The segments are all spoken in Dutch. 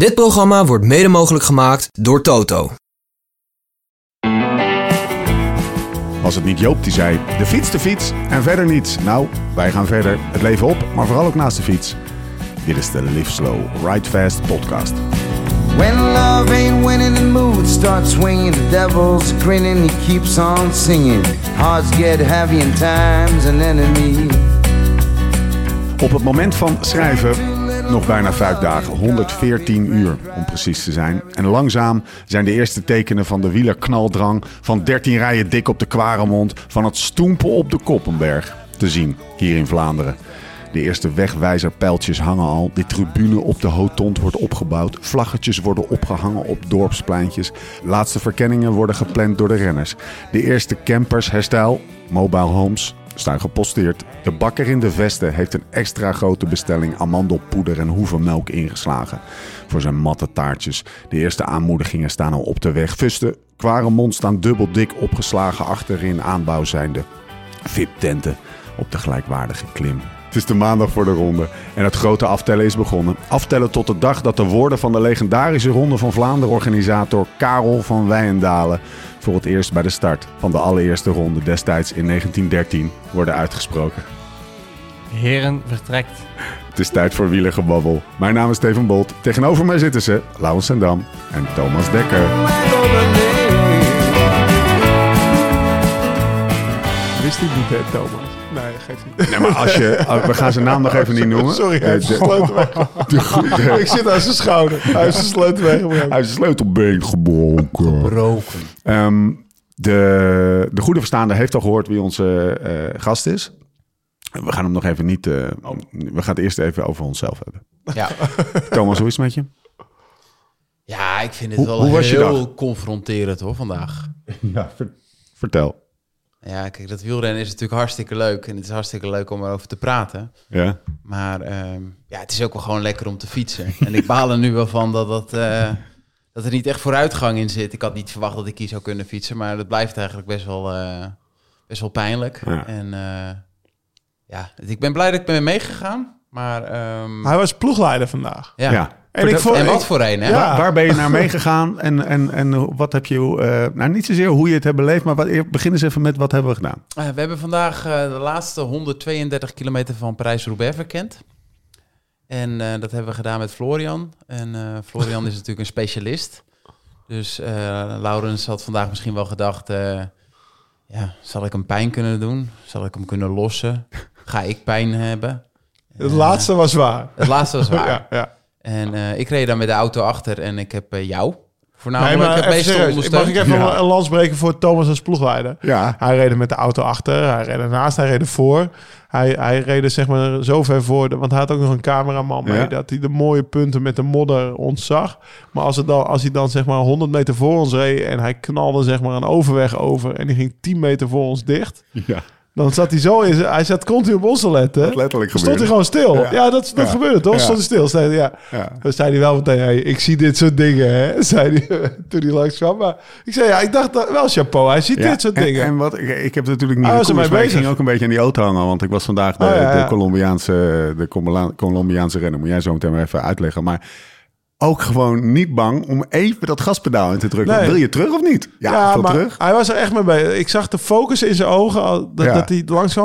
Dit programma wordt mede mogelijk gemaakt door Toto. Was het niet Joop die zei: de fiets, de fiets en verder niets? Nou, wij gaan verder. Het leven op, maar vooral ook naast de fiets. Dit is de Live Slow, Ride Fast podcast. When love ain't winning, the mood starts swinging. The devil's grinning, he keeps on singing. Hearts get heavy and time's an enemy. Op het moment van schrijven nog bijna vijf dagen, 114 uur om precies te zijn. En langzaam zijn de eerste tekenen van de wielerknaldrang, van 13 rijen dik op de Kwaremond, van het stoempen op de Koppenberg te zien hier in Vlaanderen. De eerste wegwijzerpijltjes hangen al. De tribune op de Hotond wordt opgebouwd. Vlaggetjes worden opgehangen op dorpspleintjes. Laatste verkenningen worden gepland door de renners. De eerste campers, herstel, mobile homes, staan geposteerd. De bakker in de Vesten heeft een extra grote bestelling amandelpoeder en hoevenmelk ingeslagen. Voor zijn matte taartjes. De eerste aanmoedigingen staan al op de weg. Fusten, Kwaremond staan dubbel dik opgeslagen achterin aanbouw zijnde. VIP-tenten op de gelijkwaardige klim. Het is de maandag voor de ronde en het grote aftellen is begonnen. Aftellen tot de dag dat de woorden van de legendarische Ronde van Vlaanderen-organisator Karel van Wijendalen voor het eerst bij de start van de allereerste ronde destijds in 1913 worden uitgesproken. Heren, vertrekt. Het is tijd voor wielergebabbel. Mijn naam is Steven Bolt. Tegenover mij zitten ze Laurens Sendam en Thomas Dekker. Wist ik niet, hè, Thomas? Nee, geeft niet. Nee, maar als je, we gaan zijn naam nog even niet noemen. Sorry, hij heeft de- zijn sleutel weg. de- Ik zit aan zijn schouder. Hij heeft zijn sleutel weggebroken. Hij heeft zijn sleutelbeen gebroken. Broken. Ehm, de, de goede verstaande heeft al gehoord wie onze eh, gast is. We gaan hem nog even niet. eh, We gaan het eerst even over onszelf hebben. Ja. Thomas, hoe is het met je? ja, ik vind het Hoe- wel hoe was je heel confronterend hoor vandaag. Ja, vertel. Ja, kijk, dat wielrennen is natuurlijk hartstikke leuk. En het is hartstikke leuk om erover te praten. Ja. Maar ehm, ja, het is ook wel gewoon lekker om te fietsen. En ik baal er nu wel van dat, dat, eh, dat er niet echt vooruitgang in zit. Ik had niet verwacht dat ik hier zou kunnen fietsen. Maar dat blijft eigenlijk best wel, eh, best wel pijnlijk. Ja. En eh, ja, ik ben blij dat ik ben meegegaan. Maar ehm, Hij was ploegleider vandaag. ja. ja. En ik vond- En wat voor een, hè? Ja. Waar, waar ben je naar meegegaan en, en, en wat heb je, eh, nou niet zozeer hoe je het hebt beleefd, maar wat, begin eens even met wat hebben we gedaan. Eh, we hebben vandaag eh, de laatste 132 kilometer van Parijs-Roubaix verkend. En eh, dat hebben we gedaan met Florian. En eh, Florian is natuurlijk een specialist. Dus eh Laurens had vandaag misschien wel gedacht... eh, ja, zal ik hem pijn kunnen doen? Zal ik hem kunnen lossen? Ga ik pijn hebben? Het laatste was waar. Het laatste was waar. Ja, ja. En eh, ik reed dan met de auto achter en ik heb eh, jou voornamelijk Nee, maar het even meeste serieus. Mag ik even Ja. een, lans breken voor Thomas als ploegleider? Ja, Hij reed er met de auto achter, hij reed ernaast, hij reed ervoor. Hij, hij reed er zeg maar zo ver voor, de- want hij had ook nog een cameraman mee, Ja. dat hij de mooie punten met de modder ontzag. Maar als, het dan, als hij dan zeg maar 100 meter voor ons reed en hij knalde zeg maar een overweg over en die ging 10 meter voor ons dicht, ja. Dan zat hij zo in zijn, hij zat continu op ons te letten. Dat letterlijk Stond hij gewoon stil. Ja. Ja, dat, dat Ja. gebeurde toch? Stond hij stil. Zei, ja. Dan zei hij wel meteen, hey, ik zie dit soort dingen, hè? Zei hij toen hij langs kwam. Maar ik zei, ja, ik dacht dat- wel chapeau, hij ziet dit soort en, dingen. En wat, ik, ik heb natuurlijk niet de was ik bezig. ging ook een beetje aan die auto hangen. Want ik was vandaag de, Oh, de, Colombiaanse, de Colombiaanse, Colombiaanse renner. Moet jij zo meteen maar even uitleggen. Maar ook gewoon niet bang om even dat gaspedaal in te drukken. Nee. Wil je terug of niet? Ja, maar terug. hij was er echt mee bezig. Ik zag de focus in zijn ogen. al- Dat, Ja. dat hij.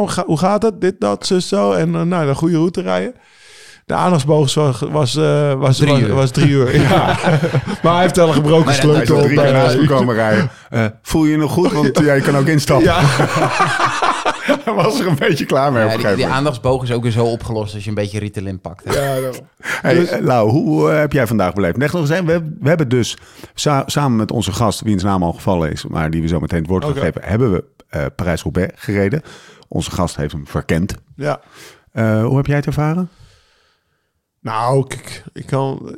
Ga- Hoe gaat het? Dit, dat, zo, zo. En eh, nou, een goede route rijden. De aandachtsboog was, was, eh, was, Drie was, uur. was drie uur. Ja. maar hij heeft wel een gebroken Maar, eh, Hij is sleutel. drie keer bij- naast me komen rijden. Eh, voel je je nog goed? Want ja, je kan ook instappen. Ja. Hij was er een beetje klaar mee op Ja, een die, gegeven die moment. aandachtsboog is ook weer zo opgelost als je een beetje Ritalin pakt. hè. Ja. Hey, Dus- eh, Lau, hoe eh, heb jij vandaag beleefd? Leg nog eens een. We, hebben- we hebben dus sa- samen met onze gast, wiens naam al gevallen is, maar die we zo meteen het woord Oké. gegeven, hebben we eh, Parijs-Roubaix gereden. Onze gast heeft hem verkend. ja. Eh, hoe heb jij het ervaren? Nou, ik, ik kan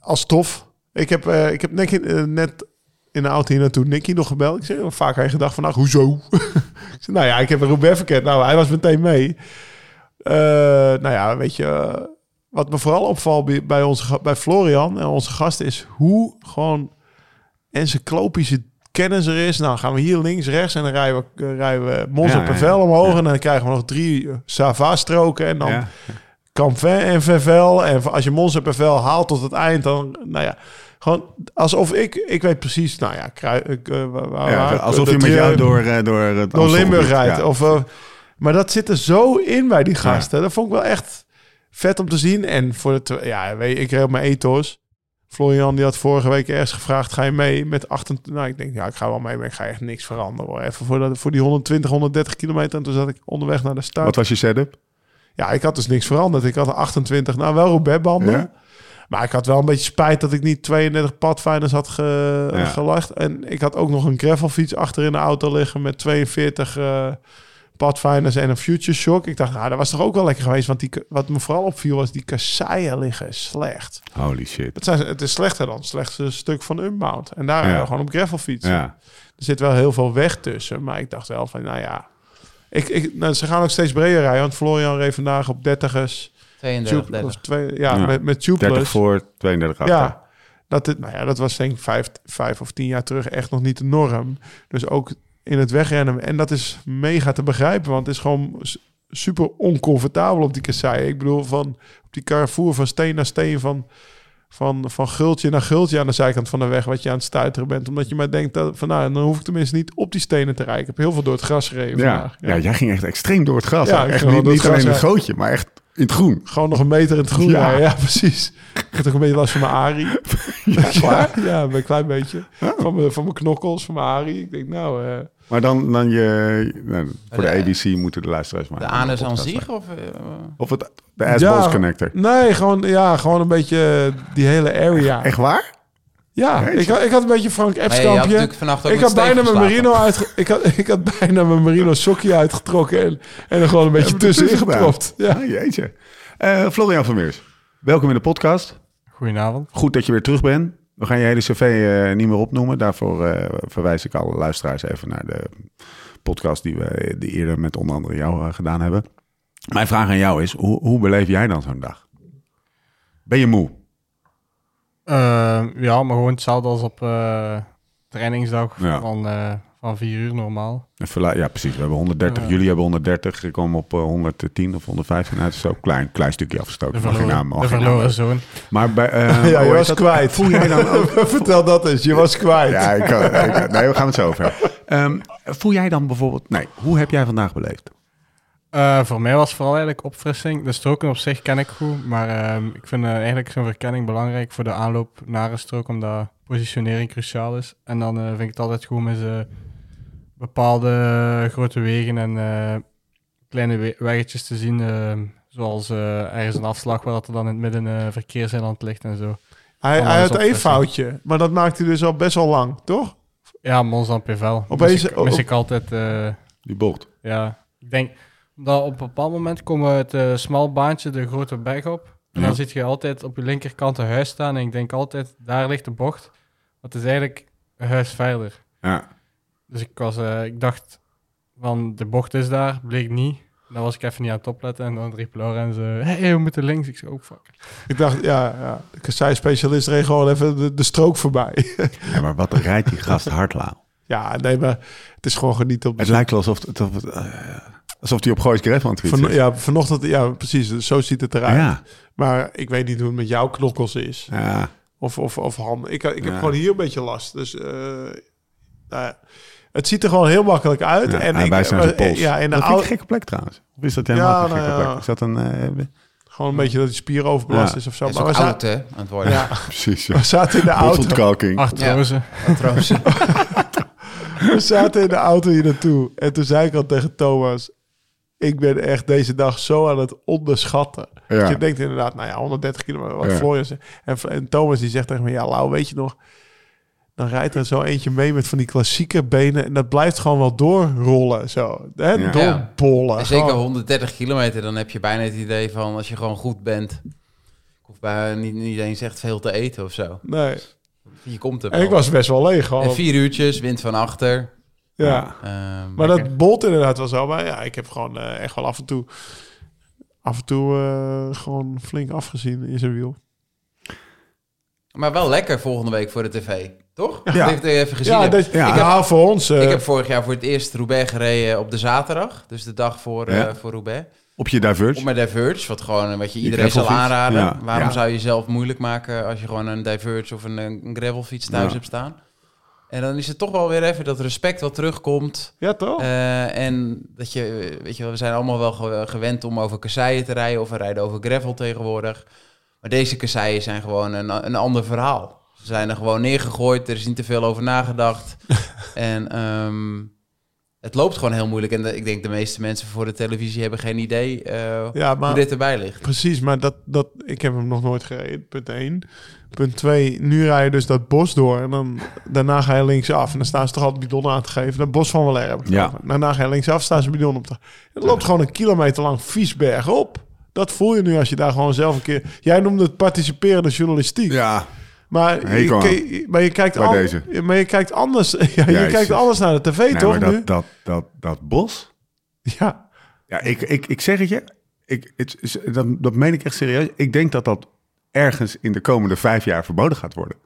als tof. Ik heb, eh, ik heb net, net in de auto hier naartoe Nicky nog gebeld. Ik zei, vaak heb je gedacht van, nou, hoezo? ik zei, nou ja, ik heb een Roubaix verkend. Nou, hij was meteen mee. Eh, nou ja, weet je, eh, wat me vooral opvalt bij, bij, onze, bij Florian en onze gast is hoe gewoon encyclopische kennis er is. Nou, gaan we hier links, rechts en dan rijden we, eh, rijden we Mons Ja, op vel omhoog. ja. En dan krijgen we nog drie Sava-stroken en dan Ja. En Vevel. En als je Mons en haalt tot het eind, dan, nou ja, gewoon alsof ik, ik weet precies, nou ja, krui, eh, waar- Ja, alsof je met jou door, eh, door, het door Limburg rijdt. Ja. Of, eh, maar dat zit er zo in bij die gasten. Dat vond ik wel echt vet om te zien. En voor de, ja, weet ik reed op mijn ethos. Florian die had vorige week ergens gevraagd, ga je mee met 28? Nou, ik denk, ja, ik ga wel mee, maar ik ga echt niks veranderen. Hoor. Even voor, dat, voor die 120, 130 kilometer. En toen zat ik onderweg naar de start. Wat was je setup? Ja, ik had dus niks veranderd. Ik had 28, nou wel Roubaix-banden. Ja? Maar ik had wel een beetje spijt dat ik niet 32 padfinders had ge, Ja. gelegd. En ik had ook nog een gravelfiets achter in de auto liggen met 42 eh padfinders en een Future Shock. Ik dacht, nou, dat was toch ook wel lekker geweest. Want die, wat me vooral opviel was die kasseien liggen slecht. Holy shit. Het, zijn, het is slechter dan het slechtste stuk van Unbound. En daar Ja. gewoon op gravelfiets. Ja. Er zit wel heel veel weg tussen. Maar ik dacht wel van, nou ja... Ik, ik, nou, ze gaan ook steeds breder rijden. Want Florian reed vandaag op 30ers. 32, Tube- 30. of twee, ja, Ja. met, met 30 tubeless. voor, 32 achter. Ja, dat, het, nou ja, dat was denk ik vijf, vijf of tien jaar terug echt nog niet de norm. Dus ook in het wegrennen. En dat is mega te begrijpen, want het is gewoon super oncomfortabel op die kassei. Ik bedoel, van op die Carrefour van steen naar steen, van, van, van gultje naar gultje aan de zijkant van de weg, wat je aan het stuiteren bent. Omdat je maar denkt, dat, van nou, dan hoef ik tenminste niet op die stenen te rijden. Ik heb heel veel door het gras gereden Ja. vandaag. Ja. jij ging echt extreem door het gras. Ja, echt niet, niet alleen ja. gootje, maar echt in het groen. Gewoon nog een meter in het groen Ja. Ja, precies. Ik heb ook een beetje last van mijn Ari. Ja, ja, een klein beetje. Van mijn, van mijn knokkels, van mijn Ari. Ik denk, nou... eh, Maar dan, dan je... Nou, voor de De- ABC moeten de luisteraars maar... De anus aan zich? Of, eh, Of het, de ass connector. Nee, gewoon, ja, gewoon een beetje die hele area. Echt waar? Ja, ik, had- ik had een beetje Frank nee, je had Epskampje. natuurlijk vannacht ook ik had bijna mijn merino uit, ik had, ik had bijna mijn merino sokje uitgetrokken en, en er gewoon een beetje tussenin gepropt. Ja. Ah, jeetje. Eh, Florian Vermeers, welkom in de podcast. Goedenavond. Goed dat je weer terug bent. We gaan je hele cv eh, niet meer opnoemen. Daarvoor eh, verwijs ik alle luisteraars even naar de podcast die we die eerder met onder andere jou eh, gedaan hebben. Mijn vraag aan jou is, hoe, hoe beleef jij dan zo'n dag? Ben je moe? Eh, ja, maar gewoon hetzelfde als op eh, trainingsdag Ja. van, eh, van vier uur normaal. Ja, precies. We hebben 130. Ja. Jullie hebben 130. Ik kwam op eh, 110 of 115 uit. Zo klein, klein stukje afgestoken. Geen naam, de verloren zoon. Maar bij, eh, Ja, je was dat? kwijt. Voel jij dan ook? Vertel dat eens, je was kwijt. Ja, ik kan, ik- nee, we gaan het zo over. Ehm, voel jij dan bijvoorbeeld... Nee, hoe heb jij vandaag beleefd? Eh, voor mij was vooral eigenlijk opfrissing. De stroken op zich ken ik goed, maar ehm, ik vind eh, eigenlijk zo'n verkenning belangrijk voor de aanloop naar een strook, omdat positionering cruciaal is. En dan eh, vind ik het altijd goed met ze bepaalde grote wegen en eh, kleine we- weggetjes te zien, ehm, zoals eh, ergens een afslag waar dat er dan in het midden een verkeerseiland ligt en zo. Hij, hij had één foutje, maar dat maakte hij dus al best wel lang, toch? Ja, Mons dan Pevel. Opeens- mis ik, mis op- ik altijd... eh, Die bocht. Ja, ik denk dat op een bepaald moment komen we het eh, smal baantje de grote berg op. En Ja. dan zit je altijd op je linkerkant een huis staan. En ik denk altijd, daar ligt de bocht. Want het is eigenlijk een huis verder. Ja. Dus ik, was, eh, ik dacht van, de bocht is daar, bleek niet. Dan was ik even niet aan het opletten. En dan riep Laurens, eh hey, we moeten links. Ik zei, oh fuck. Ik dacht, ja, ja de kassei-specialist reed gewoon even de, de strook voorbij. ja, maar wat rijdt die gast hard, Lau? ja, nee, maar het is gewoon genieten op de Het lijkt alsof, het, alsof, het, alsof hij op Goois Gref aan het fietsen Van, is. ja, vanochtend, ja, precies. Zo ziet het eruit. ja. Maar ik weet niet hoe het met jouw knokkels is. ja. Of, of, of hand. Ik, ik heb Ja. gewoon hier een beetje last. Dus eh, nou ja, het ziet er gewoon heel makkelijk uit. Ja, en ik, wijst naar zijn eh, pols. Ja, en de dat vind ik oude, een gekke plek trouwens. Of is dat helemaal Ja, gekke nou ja. plek? Is dat een... eh, gewoon een beetje dat die spier overbelast Ja. is of zo. Is Maar we, za- oud, hè, aan het worden. ja, precies, ja. we zaten in de auto. Botontkalking. Artrose. Artrose. We zaten in de auto hier naartoe. En toen zei ik al tegen Thomas... Ik ben echt deze dag zo aan het onderschatten. Ja. Dat Je denkt inderdaad, nou ja, 130 kilometer, wat Ja. Florian zegt. En, en Thomas die zegt tegen me, ja Lau, weet je nog... Dan rijdt er zo eentje mee met van die klassieke benen. En dat blijft gewoon wel doorrollen. Zo. Hè? Ja. Doorbollen. En zeker Gewoon. 130 kilometer, dan heb je bijna het idee van als je gewoon goed bent. Ik hoef bij niet, niet eens echt veel te eten of zo. Nee. Je komt er En ik wel. was best wel leeg. Gewoon. En vier uurtjes, wind van achter. Ja. Ehm, Maar dat bolt inderdaad wel zo. Maar ja, ik heb gewoon eh, echt wel af en toe... Af en toe eh, gewoon flink afgezien in zijn wiel. maar wel lekker volgende week voor de tv, toch? Ja. Ik heb het even gezien. Ja, heb. dat, Ja. ik hou voor ons. eh, Ik heb vorig jaar voor het eerst Roubaix gereden op de zaterdag. Dus de dag voor, eh, Ja. voor Roubaix. Op je diverge. Op mijn Diverge, wat, gewoon, wat je iedereen zal aanraden. Ja. Waarom Ja. zou je jezelf moeilijk maken als je gewoon een Diverge of een, een gravelfiets thuis Ja. hebt staan? En dan is het toch wel weer even dat respect wat terugkomt. Ja, toch? Eh, en dat je, weet je we zijn allemaal wel ge- gewend om over kasseien te rijden of we rijden over gravel tegenwoordig. Maar deze kasseien zijn gewoon een, een ander verhaal. Ze zijn er gewoon neergegooid, er is niet te veel over nagedacht. en ehm, het loopt gewoon heel moeilijk. En de- ik denk de meeste mensen voor de televisie hebben geen idee eh, ja, maar hoe dit erbij ligt. precies. Maar dat, dat, ik heb hem nog nooit gereden, punt 1. Punt 2, nu rij je dus dat bos door. En dan, daarna ga je linksaf. En dan staan ze toch altijd bidonnen aan te geven. Dat bos van Waller heb ik Ja. Daarna ga je linksaf, staan ze bidonnen op te Het loopt gewoon een kilometer lang vies bergop. Dat voel je nu als je daar gewoon zelf een keer... Jij noemde het participerende journalistiek. Ja, Maar, je, ke- maar, je kijkt an- deze. maar je kijkt anders. Ja, je Jezus. kijkt anders naar de tv, nee, toch? maar nu? dat, dat, dat, dat bos. Ja. Ja, ik, ik, ik zeg het je. Ik, het, dat, dat meen ik echt serieus. Ik denk dat dat ergens in de komende vijf jaar verboden gaat worden.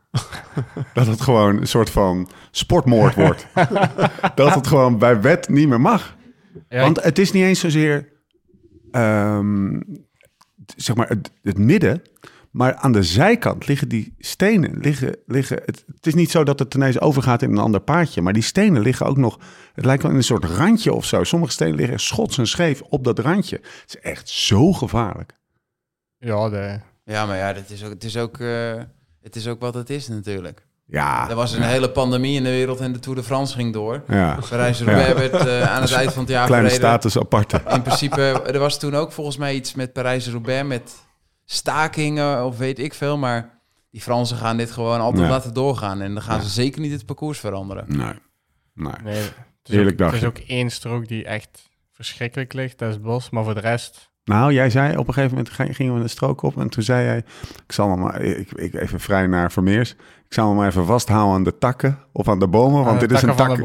dat het gewoon een soort van sportmoord wordt. dat het gewoon bij wet niet meer mag. Ja, Want het is niet eens zozeer, ehm, zeg maar, het, het midden. Maar aan de zijkant liggen die stenen. Liggen, liggen, het, het is niet zo dat het ineens overgaat in een ander paadje. Maar die stenen liggen ook nog... Het lijkt wel in een soort randje of zo. Sommige stenen liggen schots en scheef op dat randje. Het is echt zo gevaarlijk. ja, de, Ja, maar ja, dat is ook, het, is ook, eh, het is ook wat het is natuurlijk. Ja, Er was een hele pandemie in de wereld en de Tour de France ging door. ja. Parijs-Roubaix werd eh, aan het eind van het jaar kleine verreden. status aparte. In principe, er was toen ook volgens mij iets met Parijs-Roubaix met stakingen of weet ik veel. Maar die Fransen gaan dit gewoon altijd Ja. laten doorgaan. En dan gaan ze zeker niet het parcours veranderen. Nee, nee. nee, het is, Heerlijk ook, het is ook één strook die echt verschrikkelijk ligt, dat is het bos. Maar voor de rest, Nou, jij zei op een gegeven moment ging- gingen we een strook op en toen zei jij, ik zal me maar, ik, ik even vrij naar Vermeers, ik zal me maar even vasthouden aan de takken of aan de bomen, want aan dit is een takken van tak, de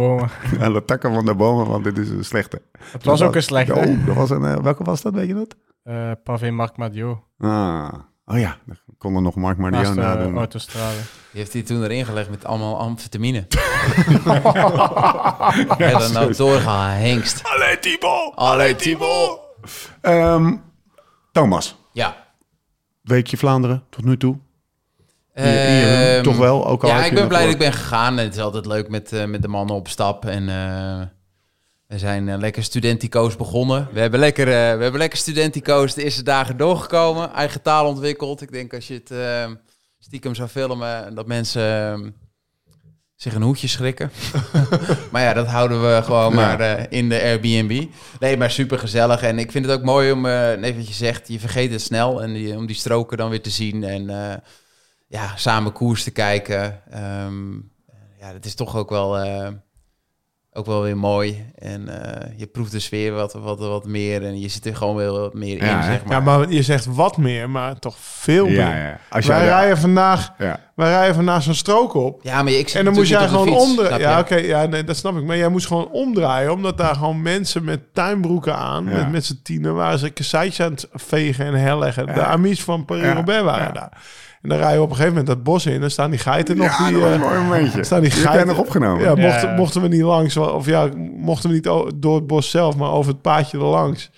bomen. aan de takken van de bomen, want dit is een slechte. Het was ook een slechte. Oh, dat was een, eh, welke was dat, weet je dat? Eh, Pavé Marc Madiot, Ah, oh ja, dan kon er nog Mark naast Marion de nadoen. autostrade. Die heeft hij toen erin gelegd met allemaal amfetamine. en dan nou doorgaan, hengst. Allee, Thibaut! Allee, Thibaut! Ehm, Thomas, Ja. weekje Vlaanderen tot nu toe? Hier- Ehm, toch wel, ook al Ja, ik ben blij dat ik ben gegaan. Het is altijd leuk met, eh, met de mannen op stap. En eh, we zijn eh, lekker studentico's begonnen. We hebben lekker, eh, we hebben lekker studentico's de eerste dagen doorgekomen. Eigen taal ontwikkeld. Ik denk als je het eh, stiekem zou filmen, dat mensen eh, zich een hoedje schrikken. maar ja, dat houden we gewoon Ja. maar eh, in de Airbnb. Nee, maar super gezellig. En ik vind het ook mooi om, eh net wat je zegt, je vergeet het snel. En die, om die stroken dan weer te zien. En eh, ja, samen koers te kijken. Ehm, ja, dat is toch ook wel, ook wel weer mooi. En eh, je proeft de sfeer wat, wat, wat meer. En je zit er gewoon weer wat meer Ja, in, zeg maar. Ja, maar je zegt wat meer, maar toch veel Ja, meer. ja. Als Wij rijden vandaag, ja. wij rijden vandaag zo'n strook op. Ja, maar ik zit En dan moest jij gewoon omdraaien. Ja, oké, ja, nee, dat snap ik. Maar jij moest gewoon omdraaien, omdat daar gewoon mensen met tuinbroeken aan, Ja. met, met z'n tienen, waren ze kasseitjes aan het vegen en herleggen. De Amis van Paris-Roubaix waren Ja. daar. En dan rijden we op een gegeven moment dat bos in, dan staan die geiten nog. Ja, die, dat was een eh, mooi momentje. staan die geiten nog opgenomen? Ja, Ja. mochten, mochten we niet langs, of ja, mochten we niet door het bos zelf, maar over het paadje er langs.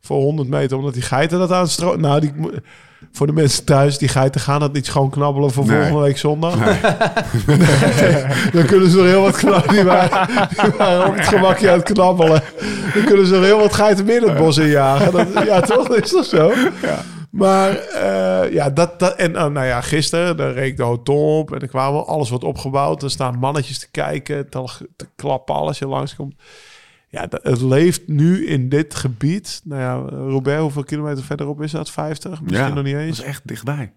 Voor 100 meter, omdat die geiten dat aan het stro... Nou, die, voor de mensen thuis, die geiten gaan dat niet schoon knabbelen voor Nee. volgende week zondag. dan kunnen ze nog heel wat knabbelen. Die waren, die waren op het gemakje aan het knabbelen. Dan kunnen ze nog heel wat geiten meer het bos injagen. Dat, ja, toch? Is dat zo? Maar eh, ja, dat, dat en eh, nou ja, gisteren dan reed ik de hotel op en er kwamen alles wordt opgebouwd. Er staan mannetjes te kijken, te, te klappen als je langskomt. Ja, dat- het leeft nu in dit gebied. Nou ja, Robert, hoeveel kilometer verderop is dat? 50? Misschien Ja, nog niet Dat eens. is echt dichtbij.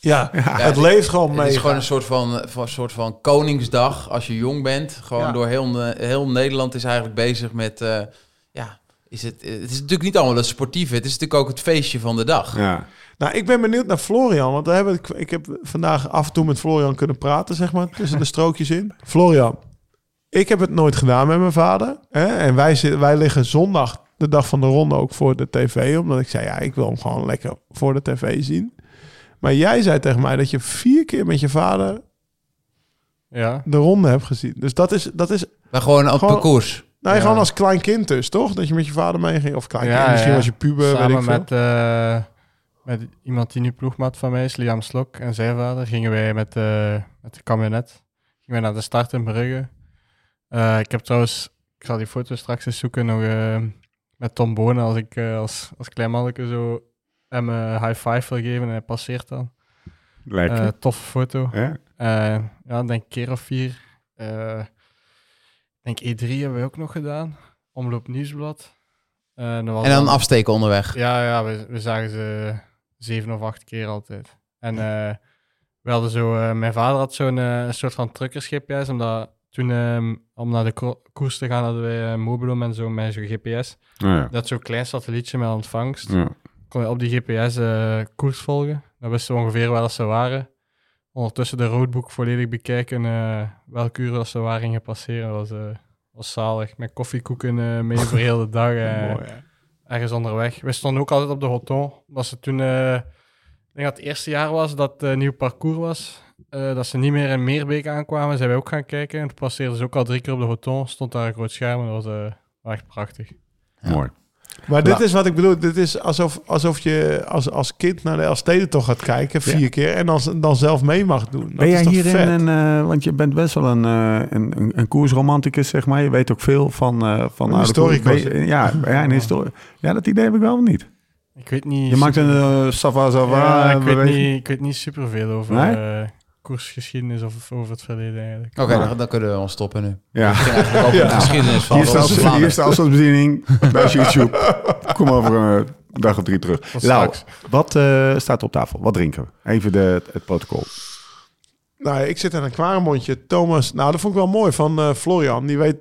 Ja, Ja, het leeft gewoon Het mee. is gewoon een soort van, van, een soort van koningsdag als je jong bent. Gewoon Ja. door heel, heel Nederland is eigenlijk bezig met... eh, is het, het is natuurlijk niet allemaal het sportieve. Het is natuurlijk ook het feestje van de dag. Ja. Nou, ik ben benieuwd naar Florian. Want daar heb ik, ik heb vandaag af en toe met Florian kunnen praten, zeg maar, tussen de strookjes in. Florian, ik heb het nooit gedaan met mijn vader. Hè? En wij, zitten, wij liggen zondag, de dag van de ronde, ook voor de tv. Omdat ik zei, ja, ik wil hem gewoon lekker voor de tv zien. Maar jij zei tegen mij dat je vier keer met je vader Ja. de ronde hebt gezien. Dus dat is, dat is Maar gewoon op Gewoon- parcours. Nee, Ja. gewoon als klein kind dus, toch? Dat je met je vader meeging. Of klein Ja, kind, misschien ja. was je puber, weet Samen ik veel. met, eh, met iemand die nu ploegmaat van mij is, Liam Slok en zijn vader, gingen wij met, eh, met de camionet gingen wij naar de start in Brugge. Eh, ik heb trouwens, ik zal die foto straks eens zoeken, nog eh, met Tom Bonen als ik eh, als, als klein manneke zo hem een high five wil geven en hij passeert dan. Lekker. Eh toffe foto. ja? Eh, ja, ik denk een keer of vier. Ik denk E3 hebben we ook nog gedaan. Omloop Nieuwsblad. Eh, dat En dan afsteken onderweg. Ja, ja we, we zagen ze zeven of acht keer altijd. En eh, we hadden zo... eh, mijn vader had zo'n een soort van truckers-GPS, omdat toen, ehm, om naar de ko- koers te gaan, hadden wij een Mobilum en zo met zo'n GPS. Ja. Dat zo'n klein satellietje met ontvangst Ja. kon je op die GPS eh, koers volgen. Dan wisten we ongeveer waar dat ze waren. Ondertussen de roadbook volledig bekijken eh welke uren dat ze waar gingen passeren. Dat was, eh, was zalig. Met koffiekoeken eh, mee voor heel de dag. Mooi, ergens onderweg. We stonden ook altijd op de hoton. Dat ze toen, eh, ik denk dat het eerste jaar was dat het nieuw parcours was. eh, dat ze niet meer in Meerbeek aankwamen, zijn wij ook gaan kijken. En toen passeerden ze ook al drie keer op de hoton. Stond daar een groot scherm en dat was eh, echt prachtig. Mooi. Maar dit Nou. is wat ik bedoel. Dit is alsof, alsof je als, als kind naar de Elfstedentocht gaat kijken, vier keer, en dan, dan zelf mee mag doen. Dat Ben jij hierin vet? een, eh, want je bent best wel een, eh, een, een, een koersromanticus, zeg maar. Je weet ook veel van, eh van Een historicus. koers. Ben je- Ja, ja, een historie. Ja, dat idee heb ik wel of niet. Ik weet niet... Je maakt een super- uh, Sava Sava Ja, ik, weet niet, ik weet niet superveel over Nee? Koersgeschiedenis of over het verleden eigenlijk. Oké, dan, dan kunnen we ons stoppen nu. Ja. Over de geschiedenis van Hier staat, staat afstandsbediening bij YouTube. Kom over een dag of drie terug. Tot straks. wat eh, staat er op tafel? Wat drinken we? Even de, het protocol. Nou, ik zit in een kwarenmondje. Thomas, nou, dat vond ik wel mooi van eh, Florian. Die weet,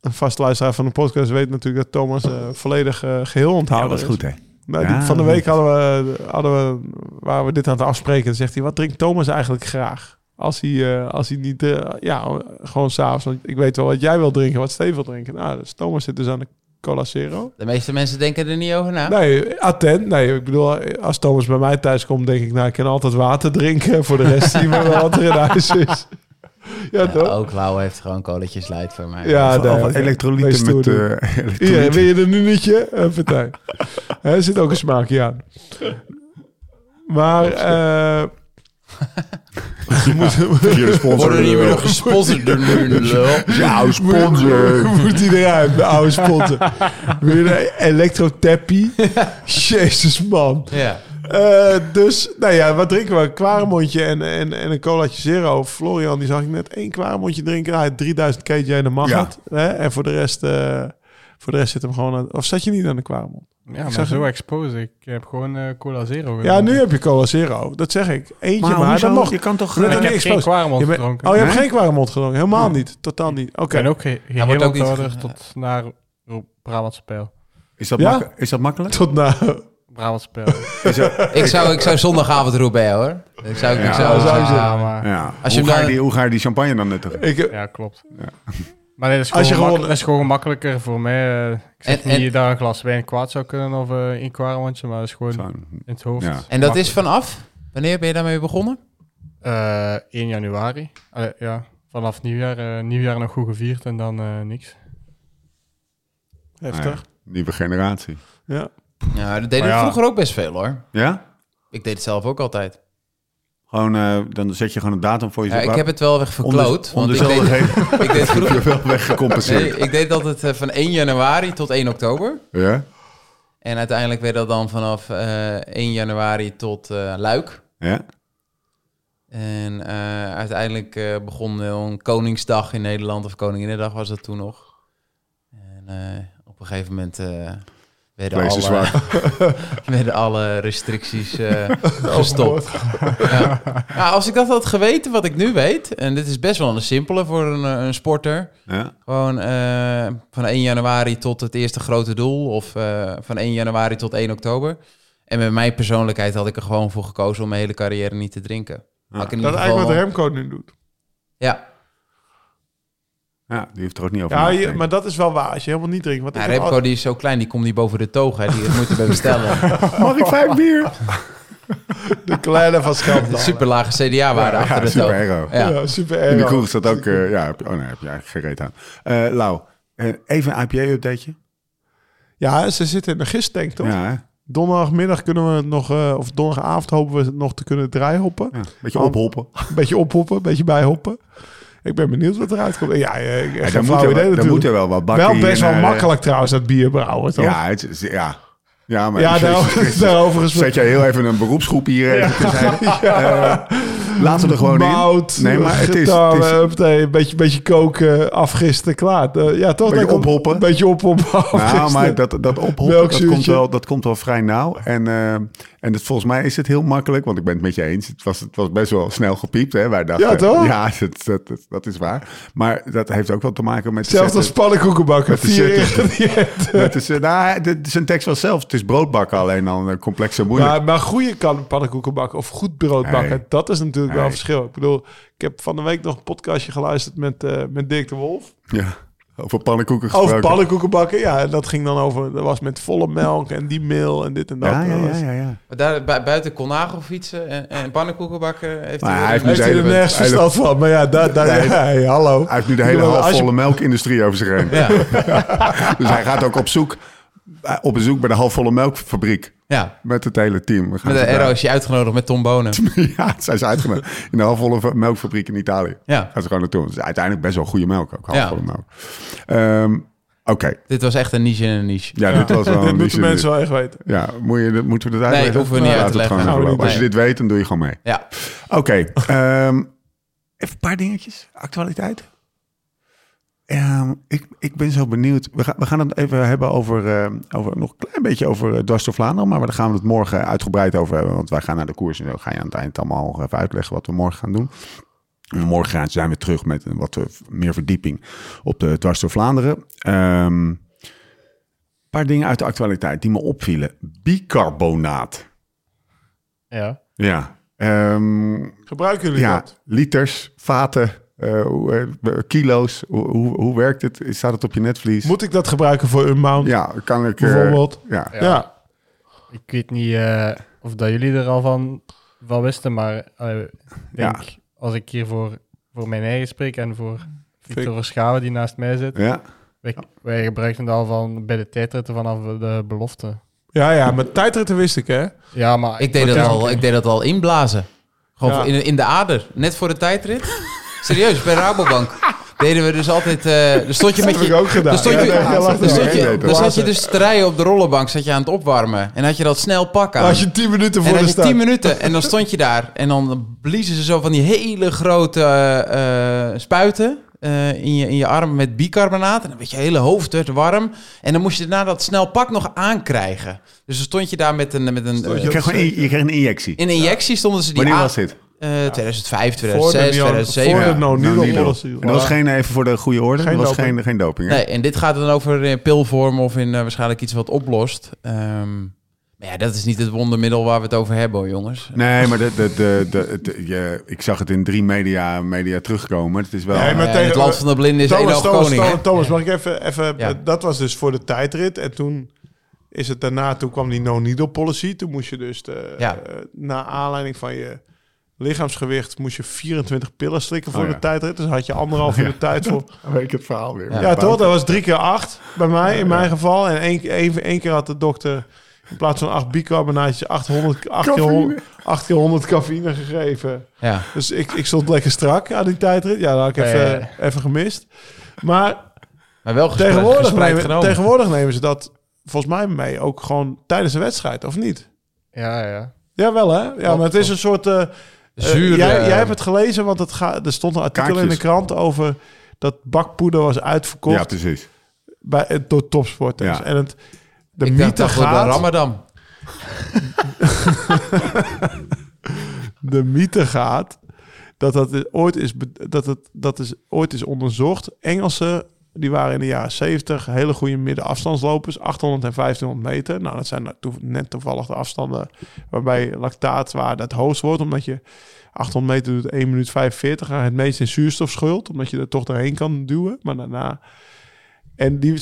een vast luisteraar van de podcast weet natuurlijk dat Thomas eh, volledig eh, geheel Ja, onthouden dat is goed, hè? Nou, die- Ja. van de week hadden we, hadden we, waren we dit aan het afspreken. Dan zegt hij, wat drinkt Thomas eigenlijk graag? Als hij, eh, als hij niet, eh, ja, gewoon s'avonds. Want ik weet wel wat jij wil drinken, wat Steve wil drinken. Nou, dus Thomas zit dus aan de Cola Zero. De meeste mensen denken er niet over na. Nee, attent. Nee, ik bedoel, als Thomas bij mij thuis komt, denk ik, nou, ik kan altijd water drinken. Voor de rest zien we wat er in huis is. Ja, Ja, toch? ook Lau heeft gewoon coletjes light voor mij. Ja, Of, nee, of oké. elektrolyten met... doen. eh, Hier, elektrolyten. wil je er? Een partij. Hè, Er zit ook een smaakje aan. Maar... eh moet, de sponsor. Worden niet meer nog gesponsord door nu. Jouw sponsor. moet hij eruit, de oude sponsor. Weer een elektrotappie. Jezus, man. Ja. Eh, dus, nou ja, wat drinken we? Een kwaremondje en, en, en een colaatje zero. Florian, die zag ik net één kwaremondje drinken. Hij had 3000 kJ en de mag Ja. het. Hè? En voor de rest... eh, voor de rest zit hem gewoon aan... Of zat je niet aan de kwaremond? Ja, maar zo expose. Ik heb gewoon eh, Cola Zero Ja, nu heb je cola zero. Dat zeg ik. Eentje Maar maar, dat. Je kan toch... Ik heb geen kwaremond gedronken. Oh, je hebt geen kwaremond gedronken? Helemaal niet. Totaal niet. Oké. Ik ben ook ge niet tot naar Brabantse Pijl. is, dat Ja? mak- is dat makkelijk? Tot na... Is dat- Ik zou, ik zou zondagavond Roubaix hoor. Ik zou, ik Ja, zou, zou je ja, maar... ja. Als je hoe, ga je dan- die, hoe ga je die champagne dan nuttigen? Ik, heb- Ja, klopt. Maar nee, dat is, Als gewoon je gemak- gewoon- dat is gewoon gemakkelijker voor mij. eh, ik zeg En- niet en- dat een glas wijn kwaad zou kunnen of eh een kwaremondje, maar dat is gewoon Zo. in het hoofd. Ja. En dat is vanaf? Wanneer ben je daarmee begonnen? Eh 1 januari. Allee, ja, vanaf nieuwjaar, eh, nieuwjaar nog goed gevierd en dan eh, niks. heftig. Nou ja, nieuwe generatie. Ja. Ja, dat deden we ja. vroeger ook best veel hoor. Ja? Ik deed het zelf ook altijd. Gewoon, eh, dan zet je gewoon een datum voor Ja, jezelf. ik heb het wel weg verkloot. Want ik deed, ik deed vroeger... wel weggecompenseerd. Nee, ik deed altijd eh, van 1 januari tot 1 oktober. Ja? En uiteindelijk werd dat dan vanaf eh 1 januari tot Luik. Ja? En uiteindelijk begon dan Koningsdag in Nederland, of Koninginnedag was dat toen nog. En op een gegeven moment werden, Vlees alle, zwak. werden alle restricties eh, gestopt. ja. Ja, als ik dat had geweten wat ik nu weet, en dit is best wel een simpele voor een, eh, een sporter. Ja? Gewoon eh, van 1 januari tot het eerste grote doel, of eh, van 1 januari tot 1 oktober. En met mijn persoonlijkheid had ik er gewoon voor gekozen om mijn hele carrière niet te drinken. In Dat ieder is geval eigenlijk wat Remco nu doet. Ja, ja, die heeft er ook niet over Ja, je, maar dat is wel waar. Als je helemaal niet drinkt. Want ja ik heb Remco al- die is zo klein, die komt niet boven de toog. Hè. Die moet je bij bestellen. Mag ik vijf bier? de kleine van Scheldam. Super lage CDA-waarde Ja, achter de super toog. hero. Ja. Ja, super In die erg. kroeg staat ook... eh, ja, heb je- oh nee, heb je eigenlijk geen reet aan. Eh Lau, Eh, even een IPA-updateje. Ja, ze zitten in de gisttank, toch? Ja, hè? Donderdagmiddag kunnen we het nog, eh, of donderdagavond hopen we het nog te kunnen draaihoppen. ja. Beetje ophoppen. Beetje ophoppen, een beetje bijhoppen. Ik ben benieuwd wat eruit komt. Ja, ja, ik Ja, dan moet er, idee wel- dan moet er wel wat bakken Wel best wel eh, makkelijk trouwens, dat bier brouwen, toch? Ja, het, ja. ja, maar Ja, daarover, daarover Zet jij heel even een beroepsgroep hier even terzijde. Eh, laten we er gewoon Mout, in. Nee, maar het is... het is een beetje, beetje koken, afgisten, klaar. Eh, ja, toch? Beetje ophoppen. Een beetje ophoppen, nou, maar dat, dat ophoppen, dat komt, wel, dat komt wel vrij nauw. En, eh, en het, volgens mij is het heel makkelijk, want ik ben het met je eens. Het was, het was best wel snel gepiept. Hè? Wij dachten, Ja, toch? Ja, dat, dat, dat, dat is waar. Maar dat heeft ook wel te maken met... de Zelfs als pannenkoekenbakken. Met de. Het is, eh, nou, de, zijn tekst was zelf. Het is broodbakken alleen dan uh, complex en moeilijk. Maar, maar goede kan pannenkoeken bakken of goed brood bakken, Nee. dat is natuurlijk wel Nee. een verschil. Ik bedoel, ik heb van de week nog een podcastje geluisterd met, eh, met Dirk de Wolf. Ja, over pannenkoeken Over gesproken. pannenkoeken bakken. Ja, en dat ging dan over, dat was met volle melk en die meel en dit en dat. Ja, ja, ja, ja, ja. Maar daar, bu- buiten Colnago fietsen en, en pannenkoeken bakken heeft Maar hij... hij heeft Heeft hij er Hele- nergens hele- verstand van. Maar ja, daar, daar, Nee. ja, hey, hallo. Hij heeft nu de hele als je- halfvolle melkindustrie over zich heen. Ja, Dus hij gaat ook op zoek, eh, op bezoek bij de halfvolle melkfabriek. Ja. Met het hele team. We gaan Met de Aero is je uitgenodigd met Tom Bonen. Ja, zijn ze uitgenodigd. In de halfvolle melkfabriek in Italië. Ja, Gaan ze gewoon naartoe. Het is uiteindelijk best wel goede melk ook. Ja. Halfvolle melk. Ehm, Oké. dit was echt een niche in een niche. Ja, dit was wel Dit een moeten niche- mensen wel echt weten. Ja, moet je, dit- moeten we dat Nee, uitleggen? hoeven we niet uit te leggen. Als je dit weet, dan doe je gewoon mee. Ja, Oké. ehm, even een paar dingetjes. Actualiteit. Ehm, ik, ik ben zo benieuwd. We, gaan we gaan het even hebben over, ehm, over nog een klein beetje over uh, Dwars door Vlaanderen. Maar daar gaan we het morgen uitgebreid over hebben. Want wij gaan naar de koers en zo ga je aan het eind allemaal even uitleggen wat we morgen gaan doen. En morgen gaan- zijn we terug met een wat eh, meer verdieping op de Dwars door Vlaanderen. Ehm, een paar dingen uit de actualiteit die me opvielen. Bicarbonaat. Ja. Ja. Ehm, Gebruiken jullie ja, dat? liters, vaten, eh, eh, kilo's. Hoe, hoe, hoe werkt het? Staat het op je netvlies? Moet ik dat gebruiken voor Unbound? ja, kan ik... eh, Bijvoorbeeld. ja. Ja. Ja. Ik weet niet eh, of dat jullie er al van, van wisten, maar ik denk, als ik hier voor, voor mijn eigen spreek en voor Victor Verschaven die naast mij zit, Ja. wij, wij gebruiken het al van bij de tijdritten vanaf de belofte. Ja, ja, met tijdritten wist ik, hè? Ja, maar ik deed, dat al, ik deed dat al inblazen. Gewoon Ja. in, in de ader, net voor de tijdrit. Serieus, bij Rabobank. Deden we dus altijd... eh dan stond je Dat met heb je... ik ook gedaan. Dan stond je, Ja, nee, dan stond je, dan zat je dus te rijden op de rollenbank, zat je aan het opwarmen. En had je dat snel pak aan. Als je 10 minuten en voor dan de had je start. 10 minuten en dan stond je daar. En dan bliezen ze zo van die hele grote eh, eh, spuiten eh, in, je, in je arm met bicarbonaat. En dan werd je hele hoofd werd warm. En dan moest je daarna dat snel pak nog aankrijgen. Dus dan stond je daar met een... Met een Je krijgt gewoon je krijgt een injectie. in een injectie stonden ze die Wanneer aan- was dit? Eh, 2005, Voor de 2006, neo- 2007. Voor de no. En dat was geen, even voor de goede orde, Geen dat was doping. geen, geen doping. Hè? Nee, en dit gaat dan over in pilvorm of in eh, waarschijnlijk iets wat oplost. Ehm, maar ja, dat is niet het wondermiddel waar we het over hebben, hoor, jongens. Nee, maar de, de, de, de, de- je, ik zag het in drie media, media terugkomen. Het is wel... Nee, maar Eh, tegen- het land van de blinden is één Thomas, hoog Thomas, koning. Thomas, mag ik even... even Ja. Dat was dus voor de tijdrit. En toen is het daarna... Toen kwam die no-needle policy. Toen moest je dus... De, Ja. eh, naar aanleiding van je lichaamsgewicht... moest je 24 pillen slikken voor Oh, ja. de tijdrit. Dus had je anderhalf uur de tijd voor... Dan weet ik het verhaal weer. Ja. Ja, toch? Dat was drie keer acht bij mij, in mijn geval. En één, één, één keer had de dokter in plaats van acht bicarbonaatjes 800, acht keer 100, acht keer 100 cafeïne gegeven. Ja. Dus ik, ik stond lekker strak aan die tijdrit. Ja, dat had ik even, ja, ja. even gemist. Maar Maar wel tegenwoordig nemen, genomen. tegenwoordig nemen ze dat volgens mij mee ook gewoon tijdens de wedstrijd, of niet? Ja, ja. Ja, wel hè? Ja, maar het is een soort... eh, Zuur, jij, eh, jij hebt het gelezen, want het ga, er stond een artikel in de krant over dat bakpoeder was uitverkocht Ja, precies. bij, eh, door topsporters. Ja. En het, de ik dacht mythe dat voor de gaat, Ramadan. de mythe gaat dat dat ooit is dat het dat is ooit is onderzocht. Engelsen die waren in de jaren 70 hele goede middenafstandslopers, 800 en 1500 meter. Nou, dat zijn net toevallig de afstanden waarbij lactaatwaarde het hoogst wordt, omdat je 800 meter doet 1 minuut 45 en het meest in zuurstof schuld, omdat je er toch doorheen kan duwen. Maar daarna en die,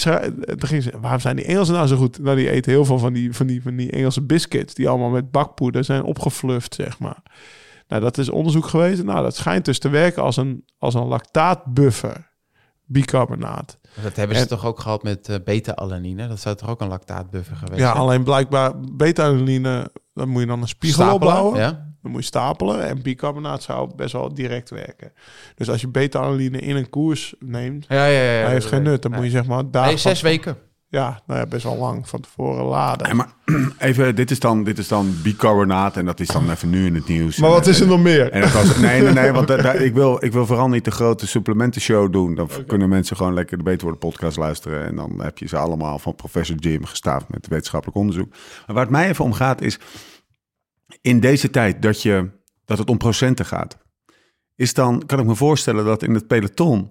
ging ze, waarom zijn die Engelsen nou zo goed? Nou, die eten heel veel van die, van die, van die Engelse biscuits, die allemaal met bakpoeder zijn opgefluft, zeg maar. Nou, dat is onderzoek geweest. Nou, dat schijnt dus te werken als een, als een lactaatbuffer. Bicarbonaat. Dat hebben ze En- toch ook gehad met eh, beta-alanine? Dat zou toch ook een lactaatbuffer geweest Ja, zijn? alleen blijkbaar beta-alanine, dan moet je dan een spiegel Stapelen, opbouwen. Ja? Dan moet je stapelen. En bicarbonaat zou best wel direct werken. Dus als je beta-alanine in een koers neemt, Ja, ja, ja. ja hij heeft geen nut. Dan moet je zeg maar daar. Nee, zes weken. Ja, nou ja, best wel lang van tevoren laden. Maar even, dit is dan, dit is dan bicarbonaat en dat is dan even nu in het nieuws. Maar wat is er nog meer? En was, nee, nee, nee, want ik, wil, ik wil vooral niet de grote supplementenshow doen. Dan kunnen mensen gewoon lekker de Beter Worden podcast luisteren. En dan heb je ze allemaal van professor Jim gestaafd met wetenschappelijk onderzoek. Maar waar het mij even om gaat is, in deze tijd dat, je, dat het om procenten gaat, is dan, kan ik me voorstellen dat in het peloton,